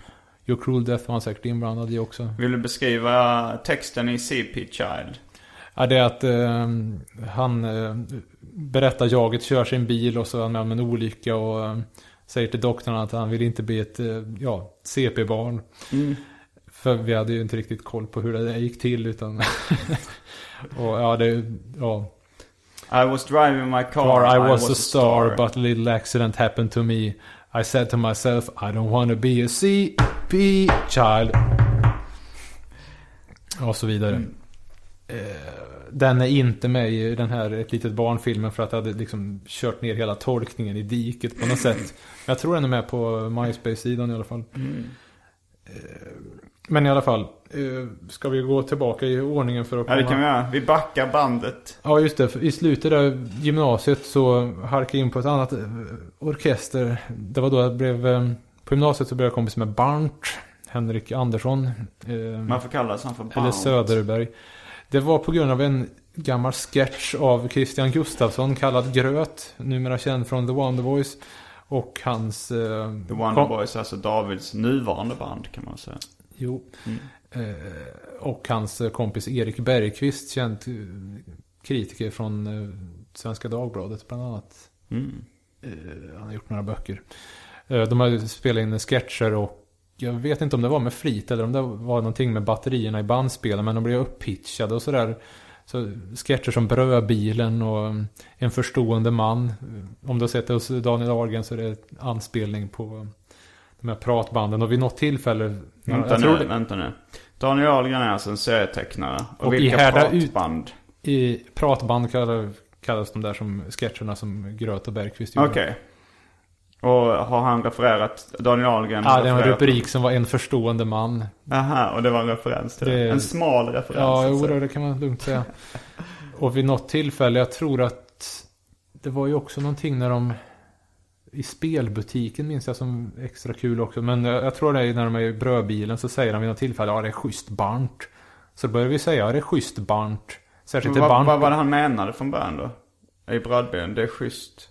Your Cruel Death var han säkert inblandad i också. Vill du beskriva texten i CP Child? Ja, det är att eh, han eh, berättar jaget kör sin bil och så är han med om en olycka och eh, säger till doktorn att han vill inte bli ett eh, ja, CP-barn. För vi hade ju inte riktigt koll på hur det gick till utan... och ja, det... Ja. I was driving my car, Car, I was a star, but a little accident happened to me. I said to myself, I don't want to be a CP child. Och så vidare. Eh, Den är inte med i den här Ett litet barnfilmen för att jag hade liksom kört ner hela tolkningen i diket på något sätt. Jag tror den är med på MySpace-sidan i alla fall. Eh, Men i alla fall. eh, Ska vi gå tillbaka i ordningen för att Ja, det kan vi göra. Vi backar bandet. Ja, just det. I slutet av gymnasiet så halkade jag in på ett annat eh, orkester. Det var då jag blev... eh, På gymnasiet så blev jag kompis med Barnt. Henrik Andersson. Man får kalla sig för Eller Bound. Söderberg. Det var på grund av en gammal sketch av Christian Gustafsson kallad Gröt. Numera känd från The Wonder Boys. Och hans... The Wonder Boys, alltså Davids nuvarande band kan man säga. Jo. Eh, och hans eh, kompis Erik Bergqvist, känd eh, kritiker från Svenska Dagbladet bland annat. Mm. Han har gjort några böcker. De har spelat in sketcher och jag vet inte om det var med flit eller om det var någonting med batterierna i bandspelen men de blev upppitchade och sådär. Så sketcher som Brödbilen och mm, En förstående man. Om du har sett det hos Daniel Ahlgren så är det anspelning på de här pratbanden. Och vid något tillfälle... Vänta nu, det- vänta nu. Daniel Ahlgren är alltså en serietecknare. Och, Och i vilka Härda ut- pratband? I pratband kallas, kallas de där som sketcherna som Gröt och Bergqvist gjorde. Okej. Och har han refererat, Daniel Ahlgren Ja, det var en rubrik som var En förstående man. Aha, och det var en referens till det. Det- En smal referens. Ja, så att jo, säga. då, det kan man lugnt säga. Och vid något tillfälle, jag tror att det var ju också någonting när de i spelbutiken minns jag som extra kul också. Men jag, jag tror det är när de är i brödbilen så säger de vid något tillfälle ja det är schysst Barnt. Så börjar vi säga ja det är schysst Barnt. Särskilt Vad, Barnt. vad var det han menade från början då? I brödbilen, det är schysst.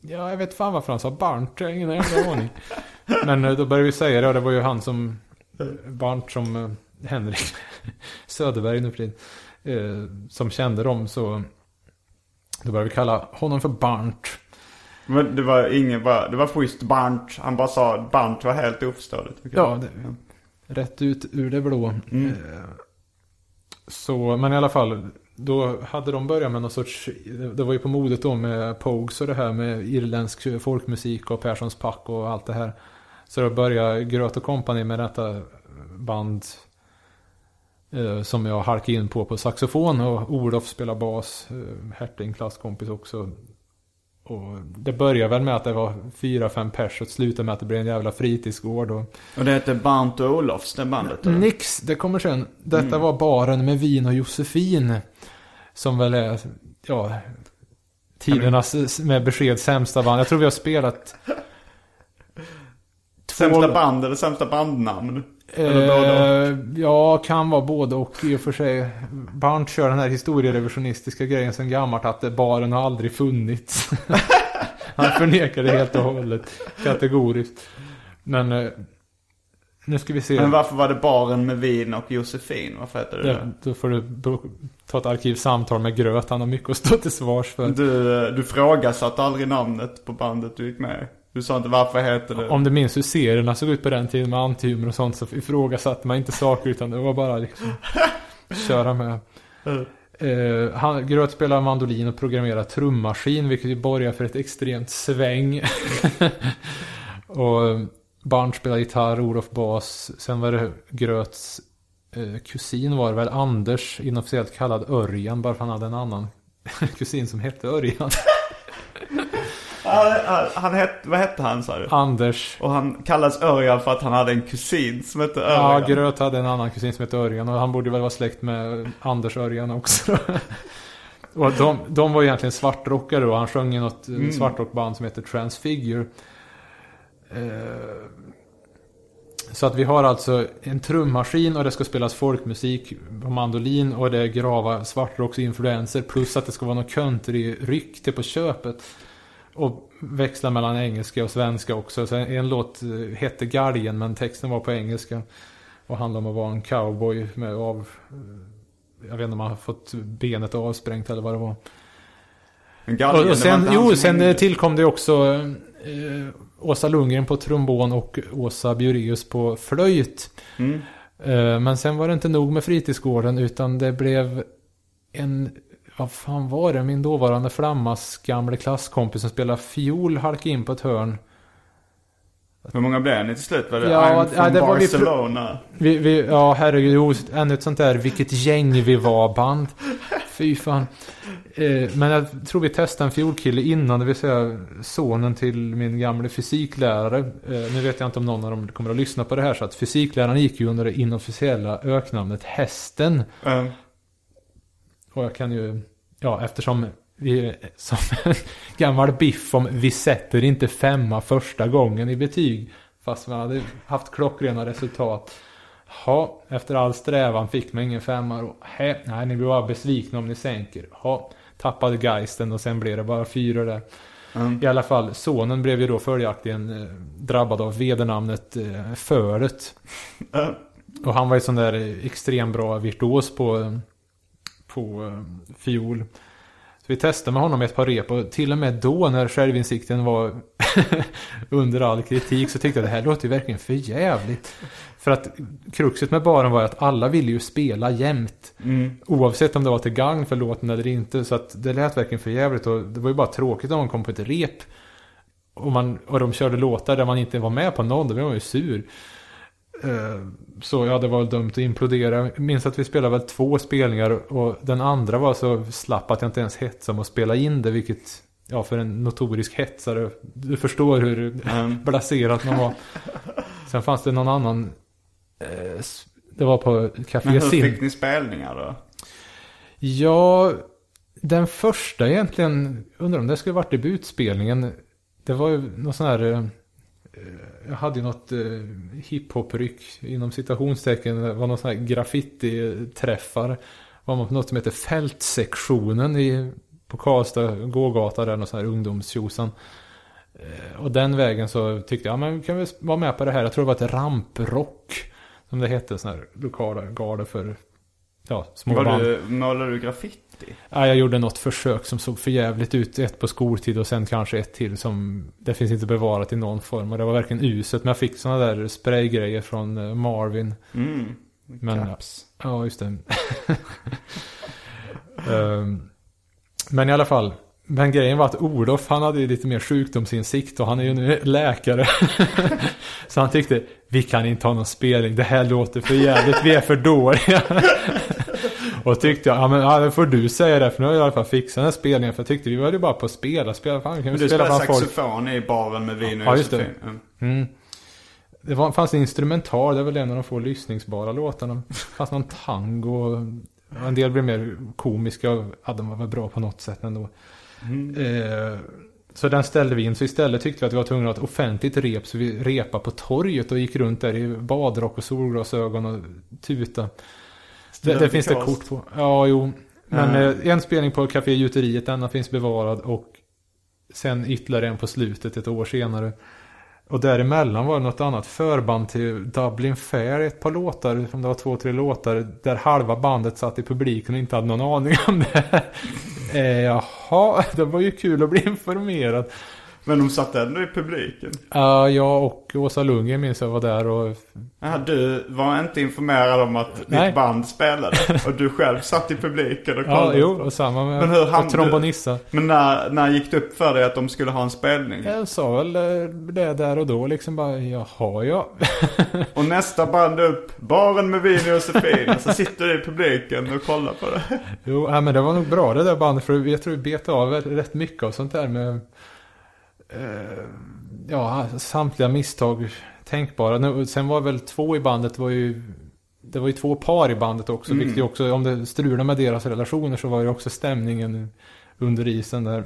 Ja, jag vet fan varför han sa Barnt. Jag har ingen jävla aning. Men eh, då började vi säga det och det var ju han som Barnt som eh, Henrik Söderberg nu för. Eh, som kände dem så då började vi kalla honom för Barnt. Men det var ingen bara, det var schysst Barnt. Han bara sa Barnt var helt oförståeligt. Ja, det, rätt ut ur det blå. Eh, Så, men i alla fall. Då hade de börjat med någon sorts, det det var ju på modet då med Pogues och det här med irländsk folkmusik och Perssons pack och allt det här. Så då började Gröt och Company med detta band eh, som jag halkade in på på saxofon och Olof spelar bas, eh, Herting klasskompis också. Och det började väl med att det var fyra, fem pers och slutade med att det blev en jävla fritidsgård och Och det hette Barnt och Olofs, det bandet? eller? Nix, det kommer sen. Detta var baren med vin och Josefin. Som väl är, ja, tidernas med besked sämsta band. Jag tror vi har spelat Sämsta band eller sämsta bandnamn? Eh, ja, kan vara både och i och för sig. Barnt kör den här historierevisionistiska grejen sen gammalt att baren har aldrig funnits. Han förnekar det helt och hållet. Kategoriskt. Men eh, nu ska vi se. Men varför var det baren med vin och Josefin? Varför heter det Ja, det? då får du ta ett arkivsamtal med Gröt. Han har mycket att stå till svars för. Du, eh, du frågasatte aldrig namnet på bandet du gick med. Du sa inte varför heter det? Om du minns hur serierna såg ut på den tiden med antihumor och sånt så ifrågasatte man inte saker utan det var bara liksom köra med. Eh, han, Gröt spelar mandolin och programmerar trummaskin vilket ju borgar för ett extremt sväng. och eh, Barnt spelar gitarr, Olof bas. Sen var det Gröts eh, kusin var det väl, Anders, inofficiellt kallad Örjan bara för han hade en annan kusin som hette Örjan. Han, han, han hette, vad hette han sa du? Anders. Och han kallas Örjan för att han hade en kusin som hette Ja, Örjan. Gröt hade en annan kusin som hette Örjan och han borde väl vara släkt med Anders Örjan också. och de, de var egentligen svartrockare och han sjöng i något mm. svartrockband som heter Transfigure. Eh, så att vi har alltså en trummaskin och det ska spelas folkmusik på mandolin och det är grava svartrocksinfluenser plus att det ska vara något country-ryck till på köpet. Och växla mellan engelska och svenska också. Så en låt eh, hette Galgen men texten var på engelska. Och handlade om att vara en cowboy med av... eh, Jag vet inte om han har fått benet avsprängt eller vad det var. En galgen, Och, sen, jo, sen eh, tillkom det också eh, Åsa Lundgren på trombon och Åsa Bjureus på flöjt. Mm. Eh, men sen var det inte nog med fritidsgården utan det blev en vad fan var det? Min dåvarande Flammas gamle klasskompis som spelade fiol halkade in på ett hörn. Hur många blev ni till slut? Var det Ja, I'm ja, det var Barcelona? Vi, vi, ja, herregud. Ännu ett sånt där vilket gäng vi var band. Fy fan. Eh, men jag tror vi testade en fiolkille innan, det vill säga sonen till min gamle fysiklärare. Eh, nu vet jag inte om någon av dem kommer att lyssna på det här, så att fysikläraren gick ju under det inofficiella öknamnet Hästen. Eh, Och jag kan ju, ja eftersom vi som en gammal biff om vi sätter inte femma första gången i betyg. Fast man hade haft klockrena resultat. Ja, efter all strävan fick man ingen femma då. Hä, nej, ni blir bara besvikna om ni sänker. Ja, tappade geisten och sen blev det bara fyra där. Mm. I alla fall, sonen blev ju då följaktligen eh, drabbad av vedernamnet eh, Föret. eh, Och han var ju sån där eh, extremt bra virtuos på, eh, på eh, fiol. Vi testade med honom ett par rep och till och med då när självinsikten var under all kritik så tyckte jag det här låter ju verkligen för jävligt. För att kruxet med baren var att alla ville ju spela jämt. mm. Oavsett om det var till gagn för låten eller inte. Så att det lät verkligen för jävligt och det var ju bara tråkigt om man kom på ett rep. Och, man, och de körde låtar där man inte var med på någon, då blev man ju sur. Eh, Så ja, det var dumt att implodera. Jag minns att vi spelade väl två spelningar och den andra var så slapp att jag inte ens hetsade om att spela in det, vilket Ja, för en notorisk hetsare. Du förstår hur Mm. blaserat man var. Sen fanns det någon annan. eh, Det var på Café Men hur Sim. fick ni spelningar då? Ja, den första egentligen, undrar om det skulle varit debutspelningen. Det var ju någon sån här, eh, jag hade ju något eh, hiphop-ryck inom citationstecken. Det var någon sån här graffiti-träffar. Var man på något som heter Fältsektionen i, på Karlstad gågata där, någon sån här ungdomstjosan. Eh, Och den vägen så tyckte jag, ja men kan vi vara med på det här? Jag tror det var ett ramprock. Som det hette, sån här lokala garde för ja, små Var band. du, målade du graffiti? Ja, jag gjorde något försök som såg för jävligt ut. Ett på skoltid och sen kanske ett till som det finns inte bevarat i någon form. Och det var verkligen uset. Men jag fick sådana där spraygrejer från eh, Marvin. Mm. Men, Caps. ja, just det. Ehm, men i alla fall. Men grejen var att Olof, han hade ju lite mer sjukdomsinsikt och han är ju nu läkare. Så han tyckte, vi kan inte ha någon spelning, det här låter för jävligt, vi är för dåliga. Och tyckte jag, ja men ja, det får du säga det, för nu har jag i alla fall fixat den här spelningen. För jag tyckte vi var ju bara på att spela, spela, fan kan vi Men du spela spelade bland folk? saxofon i baren med vin och Ja, just det. Mm. Mm. Det var, fanns en instrumental, det är väl en av de få lyssningsbara låtarna. Det fanns någon tango. och En del blev mer komiska ja, de var väl bra på något sätt ändå. Eh, så den ställde vi in. Så istället tyckte vi att vi var tvungna att ha ett offentligt rep. Så vi repade på torget och gick runt där i badrock och solglasögon och tuta. Det, det finns det kort på. Ja, jo. Men eh, en spelning på Café Gjuteriet, denna finns bevarad. Och sen ytterligare en på slutet ett år senare. Och däremellan var det något annat förband till Dublin Fair, ett par låtar, om det var två, tre låtar, där halva bandet satt i publiken och inte hade någon aning om det. eh, jaha, det var ju kul att bli informerad. Men de satt ändå i publiken. Ja, jag och Åsa Lundgren minns jag var där och... Ja, du var inte informerad om att Nej. ditt band spelade. Och du själv satt i publiken och Ja, kollade. jo, och samma med Men hur och hamnade- trombonissa. Men när, när gick det upp för dig att de skulle ha en spelning? Jag sa väl eh, det där och då liksom bara, jaha ja. Och nästa band upp, baren med vin och Josefin. Så sitter du i publiken och kollar på det. Jo, ja, men det var nog bra det där bandet för jag tror vi bet av rätt mycket av sånt där med ja, samtliga misstag tänkbara. Nu, sen var väl två i bandet var ju det var ju två par i bandet också, vilket ju också, om det strulade med deras relationer så var det också stämningen under isen där.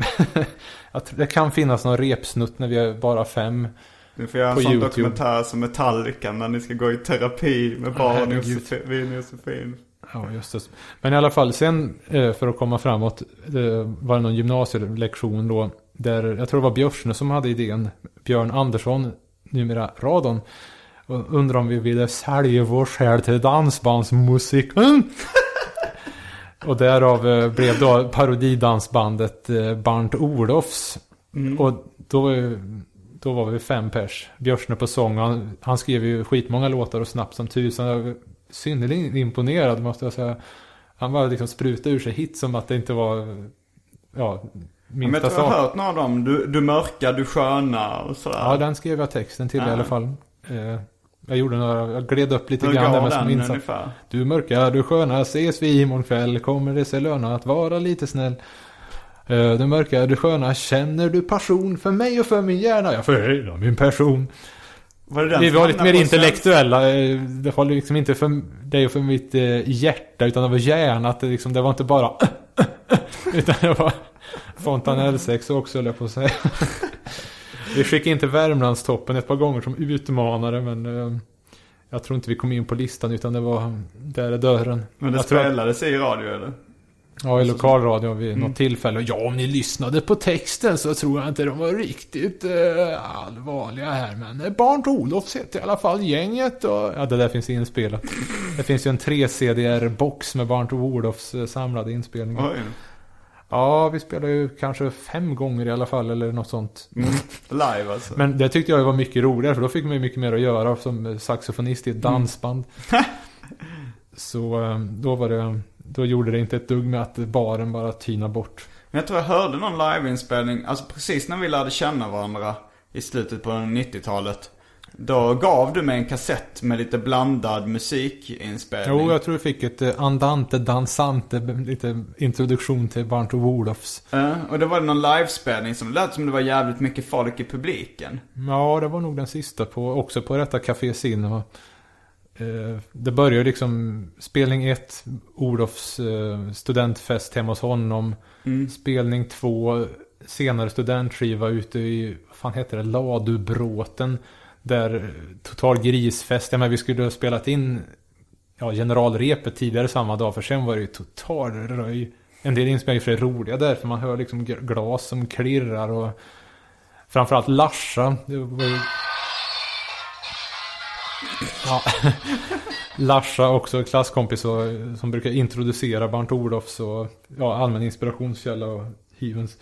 Det kan finnas någon repsnutt när vi är bara fem. Ni får göra en sån YouTube. dokumentär som Metallica när ni ska gå i terapi med barn och. Josefin, Josefin. Ja, just det. Men i alla fall, sen eh, för att komma framåt, det var det någon gymnasielektion då, där jag tror det var Björsne som hade idén, Björn Andersson, numera Radon, och undrar om vi ville sälja vår själ till dansbandsmusiken. och därav eh, blev då parodidansbandet eh, Barnt Olofs. Och då, då var vi fem pers. Björsne på sång. Han, han skrev ju skitmånga låtar och snabbt som tusan. Jag var synnerligen imponerad måste jag säga. Han bara liksom sprutade ur sig hit som att det inte var ja, Minsta jag tror jag har hört några av dem. Du, du mörka, du sköna och sådär. Ja, den skrev jag texten till i Ja. alla fall. Eh, jag gjorde några, jag gled upp lite Hur grann där med som insats. ungefär? Du mörka, du sköna, ses vi imorgon kväll. Kommer det sig löna att vara lite snäll. Eh, Du mörka, du sköna, känner du passion för mig och för min hjärna? Jag för hela min person. Var det Vi var lite mer intellektuella. eh, Det var liksom inte för dig och för mitt hjärta, utan det var hjärna. Att det, liksom, det var inte bara Utan det var fontanellsex också, höll jag på att säga. Vi skickade in till Värmlandstoppen ett par gånger som utmanare, men eh, jag tror inte vi kom in på listan, utan det var där är dörren. Men det jag tror att- spelades i radio eller? Ja, i lokalradion vid något tillfälle. Ja, om ni lyssnade på texten så tror jag inte de var riktigt eh, allvarliga här. Men eh, Barnt Olofs heter i alla fall gänget och... Ja, det där finns inspelat. Det finns ju en 3-CDR-box med Barnt Olofs eh, samlade inspelningar. Oj. Ja, vi spelade ju kanske fem gånger i alla fall eller något sånt. Mm. Live alltså. Men det tyckte jag var mycket roligare för då fick man ju mycket mer att göra som saxofonist i ett dansband. Så eh, då var det... Då gjorde det inte ett dugg med att baren bara tyna bort. Men jag tror jag hörde någon liveinspelning, alltså precis när vi lärde känna varandra i slutet på 90-talet. Då gav du mig en kassett med lite blandad musikinspelning. Jo, jag tror vi fick ett eh, andante dansante, lite introduktion till Barnt och Wolofs. Ja, och då var det någon livespelning som lät som det var jävligt mycket folk i publiken. Ja, det var nog den sista på, också på detta Café Cinema. Eh, Det började liksom spelning 1, Olofs eh, studentfest hemma hos honom. Spelning 2, senare studentskiva ute i, vad fan heter det, Ladubråten. Där eh, total grisfest, ja men vi skulle ha spelat in ja, generalrepet tidigare samma dag för sen var det ju total röj. En del inspelningar är roliga där för man hör liksom glas som klirrar och framförallt Larsa. Det var ju... Ja. Larsa också klasskompis och, som brukar introducera Barnt Olofs och ja, allmän inspirationskälla och Hyvens.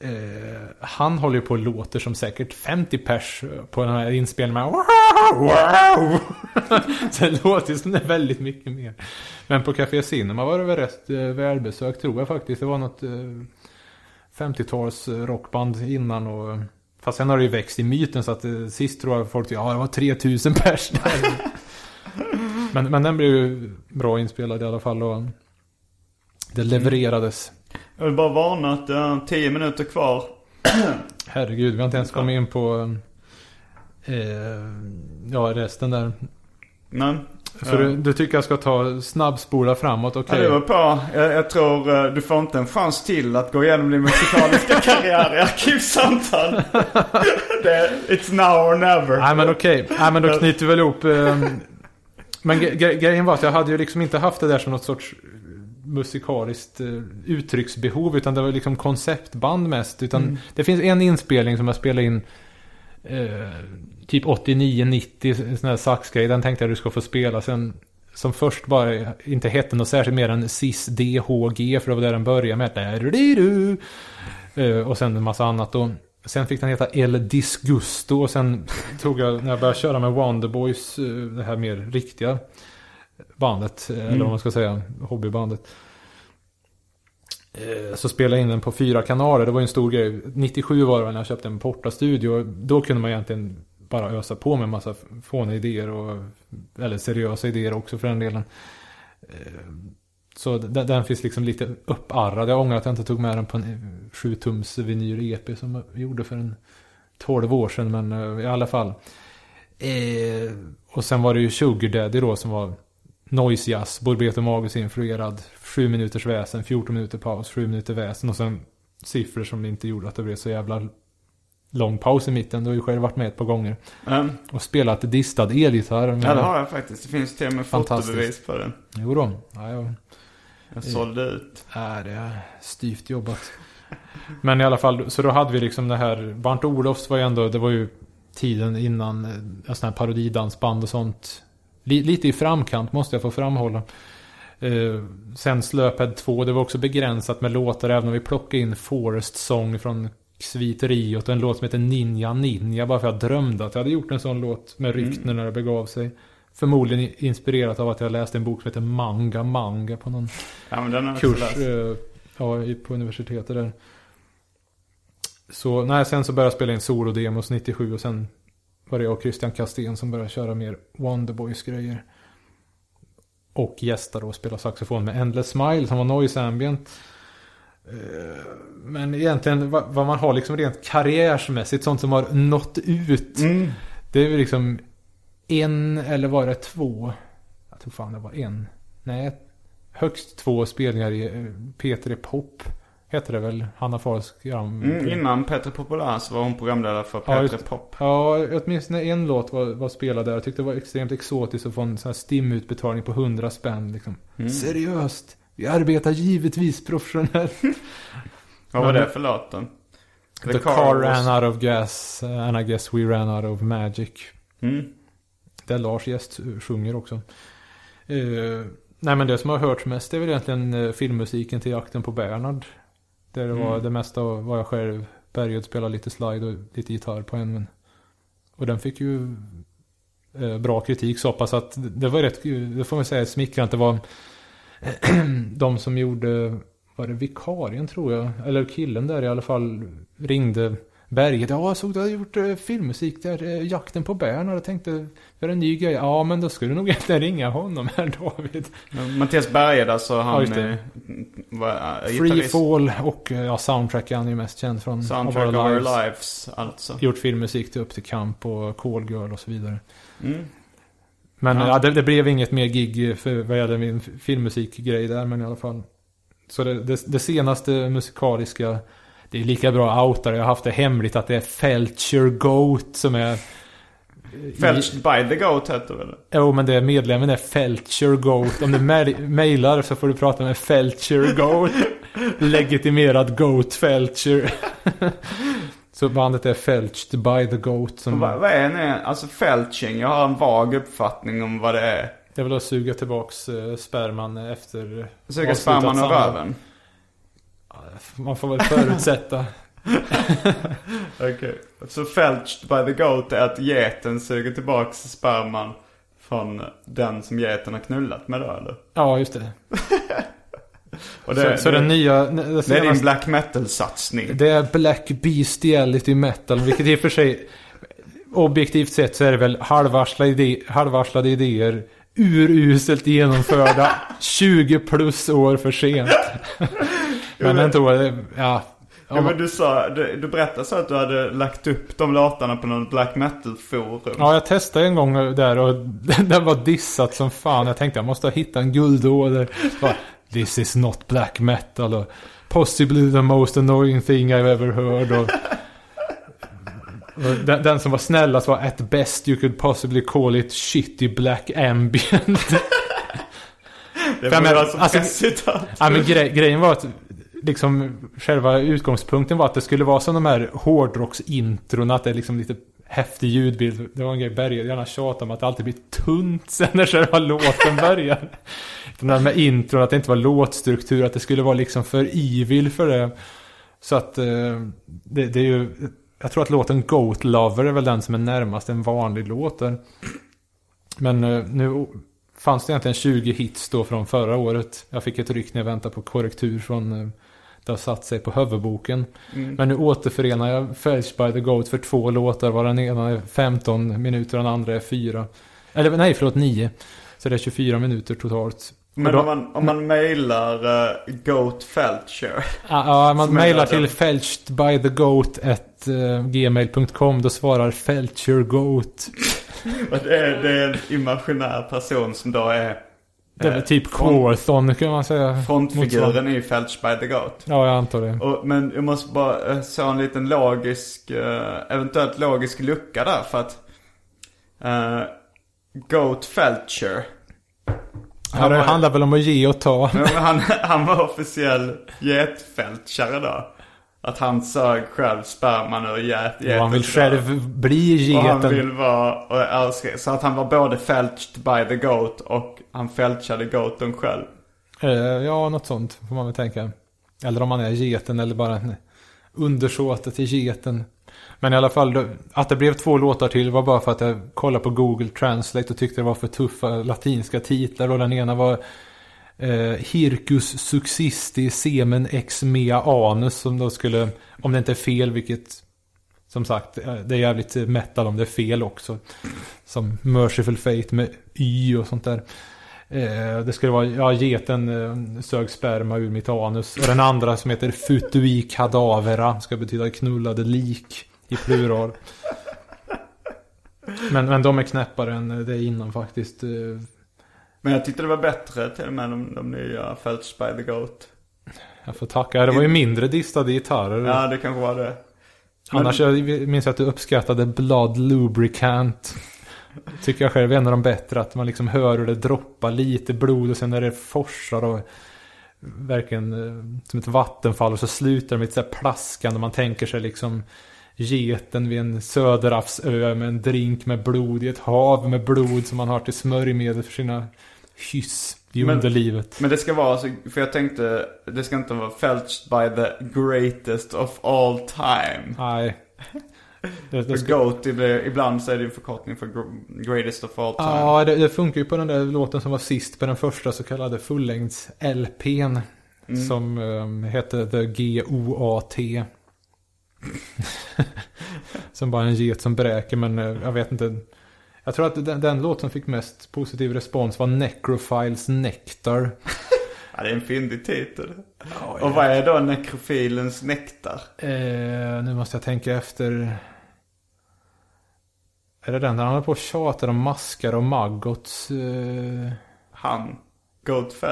Eh, han håller ju på och låter som säkert 50 pers på den här inspelningen. Wow, wow. Så det låter ju som det är väldigt mycket mer. Men på Café Cinema var det väl rätt eh, välbesökt tror jag faktiskt. Det var något eh, 50-tals rockband innan och Fast sen har det ju växt i myten så att eh, sist tror jag folk ja det var 3000 pers där. men, men den blev ju bra inspelad i alla fall och det levererades. Jag vill bara varna att det är 10 minuter kvar. Herregud, vi har inte ens kommit in på eh, ja, resten där. Men, Så du, du tycker jag ska ta snabbspola framåt, ja, okej? det var bra. Jag, jag tror eh, du får inte en chans till att gå igenom din musikaliska karriär i Arkivsamtal. det, it's now or never. Nej men okej, Nej, men då knyter vi väl ihop. Eh, men gre- gre- grejen var att jag hade ju liksom inte haft det där som något sorts musikaliskt eh, uttrycksbehov. Utan det var liksom konceptband mest. Utan det finns en inspelning som jag spelade in eh, typ 89-90, sån här saxgrej. Den tänkte jag du ska få spela sen. Som först bara inte hette något särskilt mer än SIS DHG. För det var där den började med. Du, Eh, och sen en massa annat då. Sen fick den heta El Disgusto och sen tog jag, när jag började köra med Wonderboys, eh, det här mer riktiga bandet, eh, eller vad man ska säga, hobbybandet. Eh, så spelade jag in den på fyra kanaler, det var ju en stor grej. 97 var det när jag köpte en portastudio. Då kunde man egentligen bara ösa på med en massa fåniga idéer och, eller seriösa idéer också för den delen. Eh, så den, den finns liksom lite upparrad. Jag ångrar att jag inte tog med den på en eh, 7-tums vinyl EP som jag gjorde för en 12 år sedan. Men i alla fall. Och sen var det ju Sugar Daddy då som var Noise Jazz, Borbeto Magus influerad. 7 minuters väsen, 14 minuter paus, 7 minuter väsen. Och sen siffror som inte gjorde att det blev så jävla lång paus i mitten. Du har ju själv varit med ett par gånger. Mm. Och spelat distad elgitarr. med- Ja, det har jag faktiskt. Det finns till och med fotobevis på den. Jo då. Ja, jag, Jag sålde ut. Nej, det är styvt jobbat. Men i alla fall, så då hade vi liksom det här. Barnt Olofs var ju ändå, det var ju tiden innan eh, sådana här parodidansband och sånt. Li, lite i framkant måste jag få framhålla. Eh, sen Slöped 2, det var också begränsat med låtar även om vi plockade in Forest Song från Sviteriot och en låt som heter Ninja Ninja bara för att jag drömde att jag hade gjort en sån låt med Ryktner när det begav sig. Förmodligen inspirerat av att jag läste en bok som heter Manga Manga på någon Ja, kurs eh, ja, på universitetet där. Så nej, sen så började jag spela in solodemos 97 och sen var det jag och Christian Kastén som började köra mer Wonderboys grejer. Och gästade och spela saxofon med Endless Smile som var noise ambient. Eh, Men egentligen vad, man har liksom rent karriärsmässigt, sånt som har nått ut. Mm. Det är ju liksom en eller var det två? Jag tror fan det var en. Nej, högst två spelningar i eh, Peter i Pop. Heter det väl? Hanna Fahls program. Mm, innan Peter Populär så var hon programledare för Ja, Peter just- Pop. Ja, åtminstone en låt var, var spelad där. Jag tyckte det var extremt exotiskt att få en sån här STIM-utbetalning på 100 spänn. Liksom. Mm. Seriöst. Vi arbetar givetvis professionellt. Vad var det för låten? The, car, ran out of gas uh, and I guess we ran out of magic. Mm. Där Lars gäst sjunger också. Eh, nej men det som har hörts mest är väl egentligen uh, filmmusiken till Jakten på Bernhard. Där det var Mm. det mesta vad jag själv Bergud spelade lite slide och lite gitarr på en. Men, och den fick ju eh, bra kritik så pass att det var rätt, det får man säga, smickrande. Det var de som gjorde, var det vikarien tror jag, eller killen där i alla fall, ringde Berget. Ja, jag såg du har gjort eh, filmmusik där, eh, Jakten på Bernhard. Jag tänkte göra en ny grej. Ja, men då skulle du nog egentligen ringa honom här David. Mattias Berghed alltså, han Ja, eh, var äh, Free gitarrist. Fall och eh, ja, soundtrack är han ju mest känd från. Soundtrack of Our Lives. lives, alltså. Gjort filmmusik till Upp till Kamp och Call Girl och så vidare. Mm. Men Ja. ja. det, det blev inget mer gig för vad gäller min filmmusikgrej där, men i alla fall. Så det, det, det senaste musikaliska, det är lika bra att outa det. Jag har haft det hemligt att det är Felcher Goat som är... Fetched by the Goat heter det väl? Jo, men det är medlemmen är Felcher Goat. Om du mailar så får du prata med Felcher Goat. Legitimerad Goat Felcher. så bandet är Felched by the Goat. Som Vad, vad är det? Alltså felching, jag har en vag uppfattning om vad det är. Det är väl att suga tillbaks eh, sperman efter Suga sperman samlag. röven. Man får väl förutsätta. Okej. Så felched by the Goat är att geten suger tillbaks sperman från den som geten har knullat med då eller? ja, just det. Och så, så den nya... Det, det är din black metal-satsning. det är Black Bestiality Metal, vilket i och för sig... Objektivt sett så är det väl halvvarslade, idé, halvvarslade idéer uruselt genomförda 20 plus år för sent. Men ändå, det- ja. Ja, men du sa, du, du berättade så att du hade lagt upp de låtarna på någon black metal-forum. Ja, jag testade en gång där och den var dissat som fan. Jag tänkte jag måste hitta en guldåder. This is not black metal och possibly the most annoying thing I've ever heard. Och, och den, den som var snällast var at best you could possibly call it shitty black ambient. det var alltså alltså- ja, men grej, grejen var att liksom själva utgångspunkten var att det skulle vara som de här hårdrocksintrona. Att det är liksom lite häftig ljudbild. Det var en grej Berger gärna tjatade om att det alltid blir tunt sen när själva låten börjar. Den där med intron, att det inte var låtstruktur, att det skulle vara liksom för evil för det. Så att eh, det, det är ju jag tror att låten Goat Lover är väl den som är närmast en vanlig låt där. Men eh, nu fanns det egentligen 20 hits då från förra året. Jag fick ett ryck när jag väntade på korrektur från eh, det har satt sig på huvudboken. Men nu återförenar jag Fetched by the Goat för två låtar. Var den ena är 15 minuter och den andra är 4. Eller nej, förlåt 9. Så det är 24 minuter totalt. Men då- om man, om man mailar uh, Goat Felcher. Ja, ja, man Som är mejlar till felchedbythegoat.gmail.com Då svarar Felcher Goat. Det är, det är en imaginär person som då är Det är väl eh, typ Quorthon kan man säga. Frontfiguren i Felch by the Goat. Ja, jag antar det. Och, men jag måste bara uh, så en liten logisk, eh, eventuellt logisk lucka där för att eh, Goat Felcher. Ja, det var- handlar väl om att ge och ta. Han, han var officiell getfältskare då. Att han sög själv sperman ur get, Och han vill själv bli Och han geten. vill vara, och så att han var både felched by the goat och han felchade goaten själv. Eh, Ja, något sånt får man väl tänka. Eller om man är geten eller bara undersåte till geten. Men i alla fall, att det blev två låtar till var bara för att jag kollade på Google Translate och tyckte det var för tuffa latinska titlar. Och den ena var eh, Hircus succisti semen ex mea anus. Som då skulle, om det inte är fel, vilket som sagt, eh, det är jävligt metal om det är fel också. Som Merciful Fate med Y och sånt där. Eh, det skulle vara, ja, geten eh, sög sperma ur mitt anus. Och den andra som heter Futui cadavera ska betyda knullade lik i plural. Men, men de är knäppare än det innan faktiskt. Eh, men jag tyckte det var bättre till och med de, de nya Felch by the goat. Jag får tacka. Det var ju mindre distade gitarrer. Ja, det kanske var det. Annars jag minns jag att du uppskattade Blood Lubricant. Tycker jag själv är en av de bättre. Att man liksom hör hur det droppar lite blod och sen när det forsar och verkligen eh, som ett vattenfall och så slutar det med ett så här plaskande. Man tänker sig liksom geten vid en söderhavsö med en drink med blod i ett hav med blod som man har till smörjmedel för sina hyss i Men- underlivet. Men det ska vara så, för jag tänkte, det ska inte vara Felched by the greatest of all time. Nej. Det, det ska- GOAT, ibland så är det en förkortning för gr- greatest of all time. Ja, det, det funkar ju på den där låten som var sist på den första så kallade fullängds-LPn. Som um, hette The G-O-A-T. som bara en get som bräker, men eh, jag vet inte. Jag tror att den, den låt som fick mest positiv respons var Necrophiles Nectar. Ja, det är en fyndig titel. Och vad är då nekrofilens nektar? Eh, nu måste jag tänka efter. Är det den där han håller på och tjatar om maskar och maggots? Eh... Han. Goat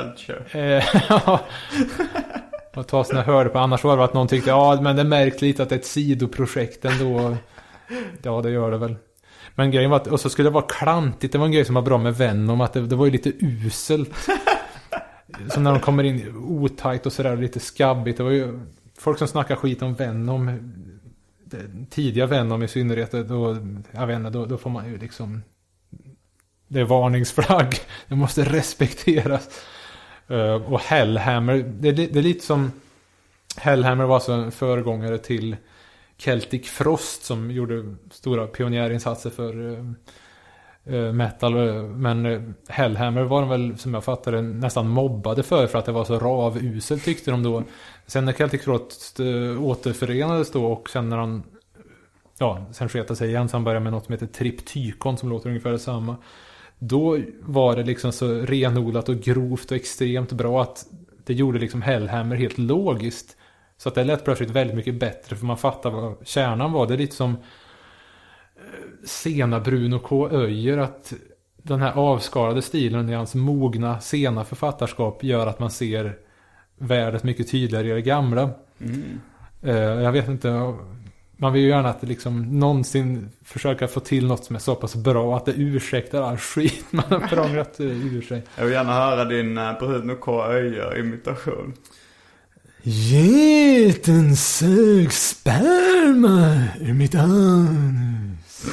Och ett tag sedan jag hörde på. Annars var det att någon tyckte ja men det märks lite att det är ett sidoprojekt ändå. Ja det gör det väl. Men grejen var att, och så skulle det vara klantigt. Det var en grej som var bra med Venom. Att det, det var ju lite uselt. Som när de kommer in otajt och sådär lite skabbigt. Det var ju folk som snackar skit om Venom. Tidiga Venom i synnerhet. Då, jag vet inte, då, då får man ju liksom. Det är varningsflagg. Det måste respekteras. Eh, och Hellhammer, det, är det är lite som Hellhammer var alltså en föregångare till Celtic Frost som gjorde stora pionjärinsatser för eh, eh metal. Men eh, Hellhammer var de väl, som jag fattar det, nästan mobbade för för att det var så ravuselt tyckte de då. Sen när Celtic Frost återförenades då och sen när han Ja, sen sket sig igen så han började med något som heter Triptykon som låter ungefär detsamma. Då var det liksom så renodlat och grovt och extremt bra att det gjorde liksom Hellhammer helt logiskt. Så att det lät plötsligt väldigt mycket bättre för man fattar vad kärnan var. Det är lite som eh, sena Bruno K. Öijer att den här avskalade stilen i hans mogna sena författarskap gör att man ser värdet mycket tydligare i det gamla. Eh, Jag vet inte. Man vill ju gärna att det liksom någonsin försöka få till något som är så pass bra att det ursäktar all skit man har prånglat eh, ur sig. Jag vill gärna höra din uh, Bruno K. Öijer-imitation. Geten sög sperma ur mitt anus.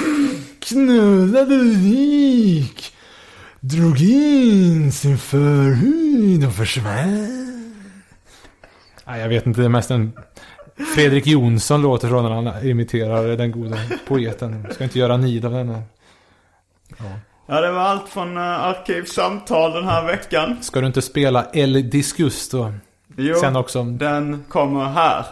Knullade lik. Drog in sin förhud och försvann. Nej, jag vet inte. Det är mest en Fredrik Jonsson låter så när han imiterar den goda poeten. Ska inte göra nid av denna. Ja, det var allt från uh, Arkivsamtal den här veckan. Ska du inte spela El Disgusto? Jo, Sen också. den kommer här.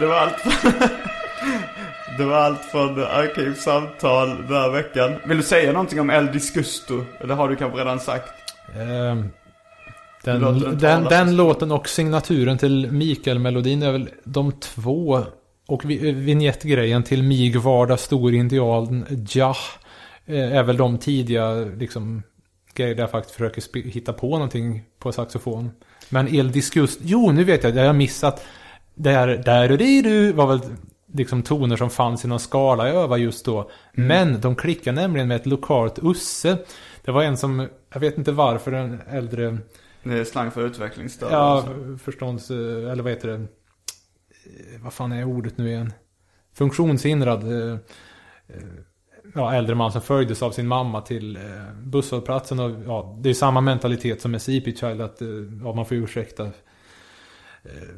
Det var allt Det var allt från Arkivsamtal den här veckan. Vill du säga någonting om El Disgusto? Eller har du kanske redan sagt? Det låter Den, den, talas. den låten och signaturen till Mikael-melodin är väl de två. Och vi- vignettgrejen till Mig vardag stor indian Ja. eh, Är väl de tidiga liksom grejer där jag faktiskt försöker hitta på någonting på saxofon. Men El Disgust, jo nu vet jag, det har jag missat. Där, där och du var väl liksom toner som fanns i någon skala jag övade just då. Men de klickar nämligen med ett lokalt usse. Det var en som, jag vet inte varför, en äldre Det är slang för utvecklingsstörda. Ja, alltså. förstånds... Eller vad heter det? Vad fan är ordet nu igen? Funktionshindrad. eh, Ja, äldre man som följdes av sin mamma till eh, busshållplatsen. Och, ja, det är samma mentalitet som med CP Child. Att eh, ja, man får ursäkta Eh,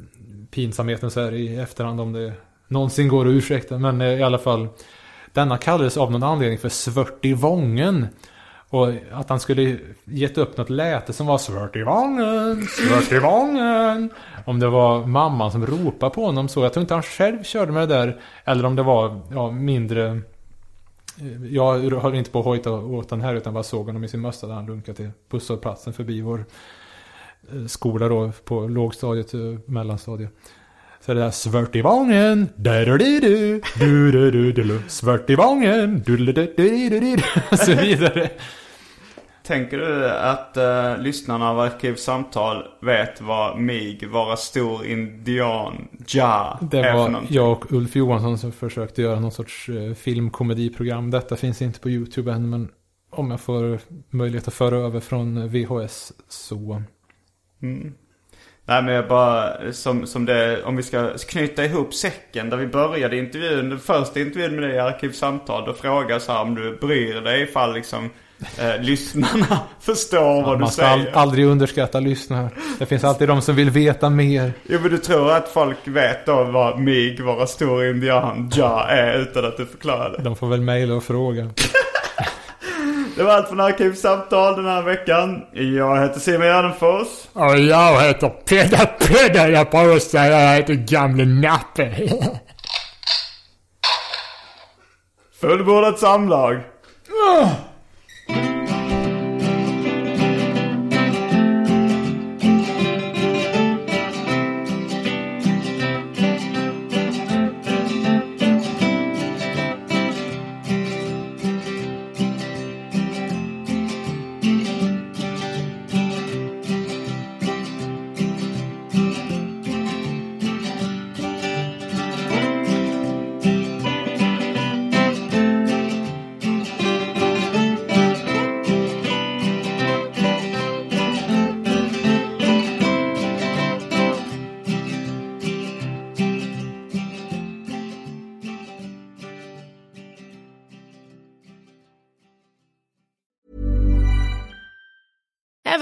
pinsamheten så här i efterhand om det någonsin går att ursäkta. Men eh, i alla fall. Denna kallades av någon anledning för Svörtivången. Och att han skulle gett upp något läte som var Svörtivången, Svörtivången. Om det var mamman som ropade på honom så. Jag tror inte han själv körde med det där. Eller om det var ja, mindre... Eh, jag höll inte på att hojta åt den här utan bara såg honom i sin mössa där han lunkade till busshållplatsen förbi vår skola då på lågstadiet och mellanstadiet. Så det där svörtivången, du-du-du-du, du-du-du-du, svörtivången, du-du-du-du-du, och så vidare. Tänker du att uh, lyssnarna av Arkivsamtal vet vad mig, vara stor indian, ja, Det är var jag och Ulf Johansson som försökte göra någon sorts eh, filmkomediprogram. Detta finns inte på YouTube än, men om jag får möjlighet att föra över från VHS så... Nej men jag bara, som, som det, om vi ska knyta ihop säcken där vi började intervjun, den första intervjun med dig i Arkivsamtal, då frågar jag så här om du bryr dig ifall liksom eh, lyssnarna förstår vad du Man ska säger. aldrig underskatta lyssnare. Det finns alltid de som vill veta mer. Jo men du tror att folk vet då vad mig, vara stor indian, ja är utan att du förklarar det. De får väl mejla och fråga. Det var allt från Arkivsamtal den här veckan. Jag heter Simon Gärdenfors. Och jag heter Pedda Pedda, jag bara säga jag heter Gamle Nappe. Fullbordat samlag.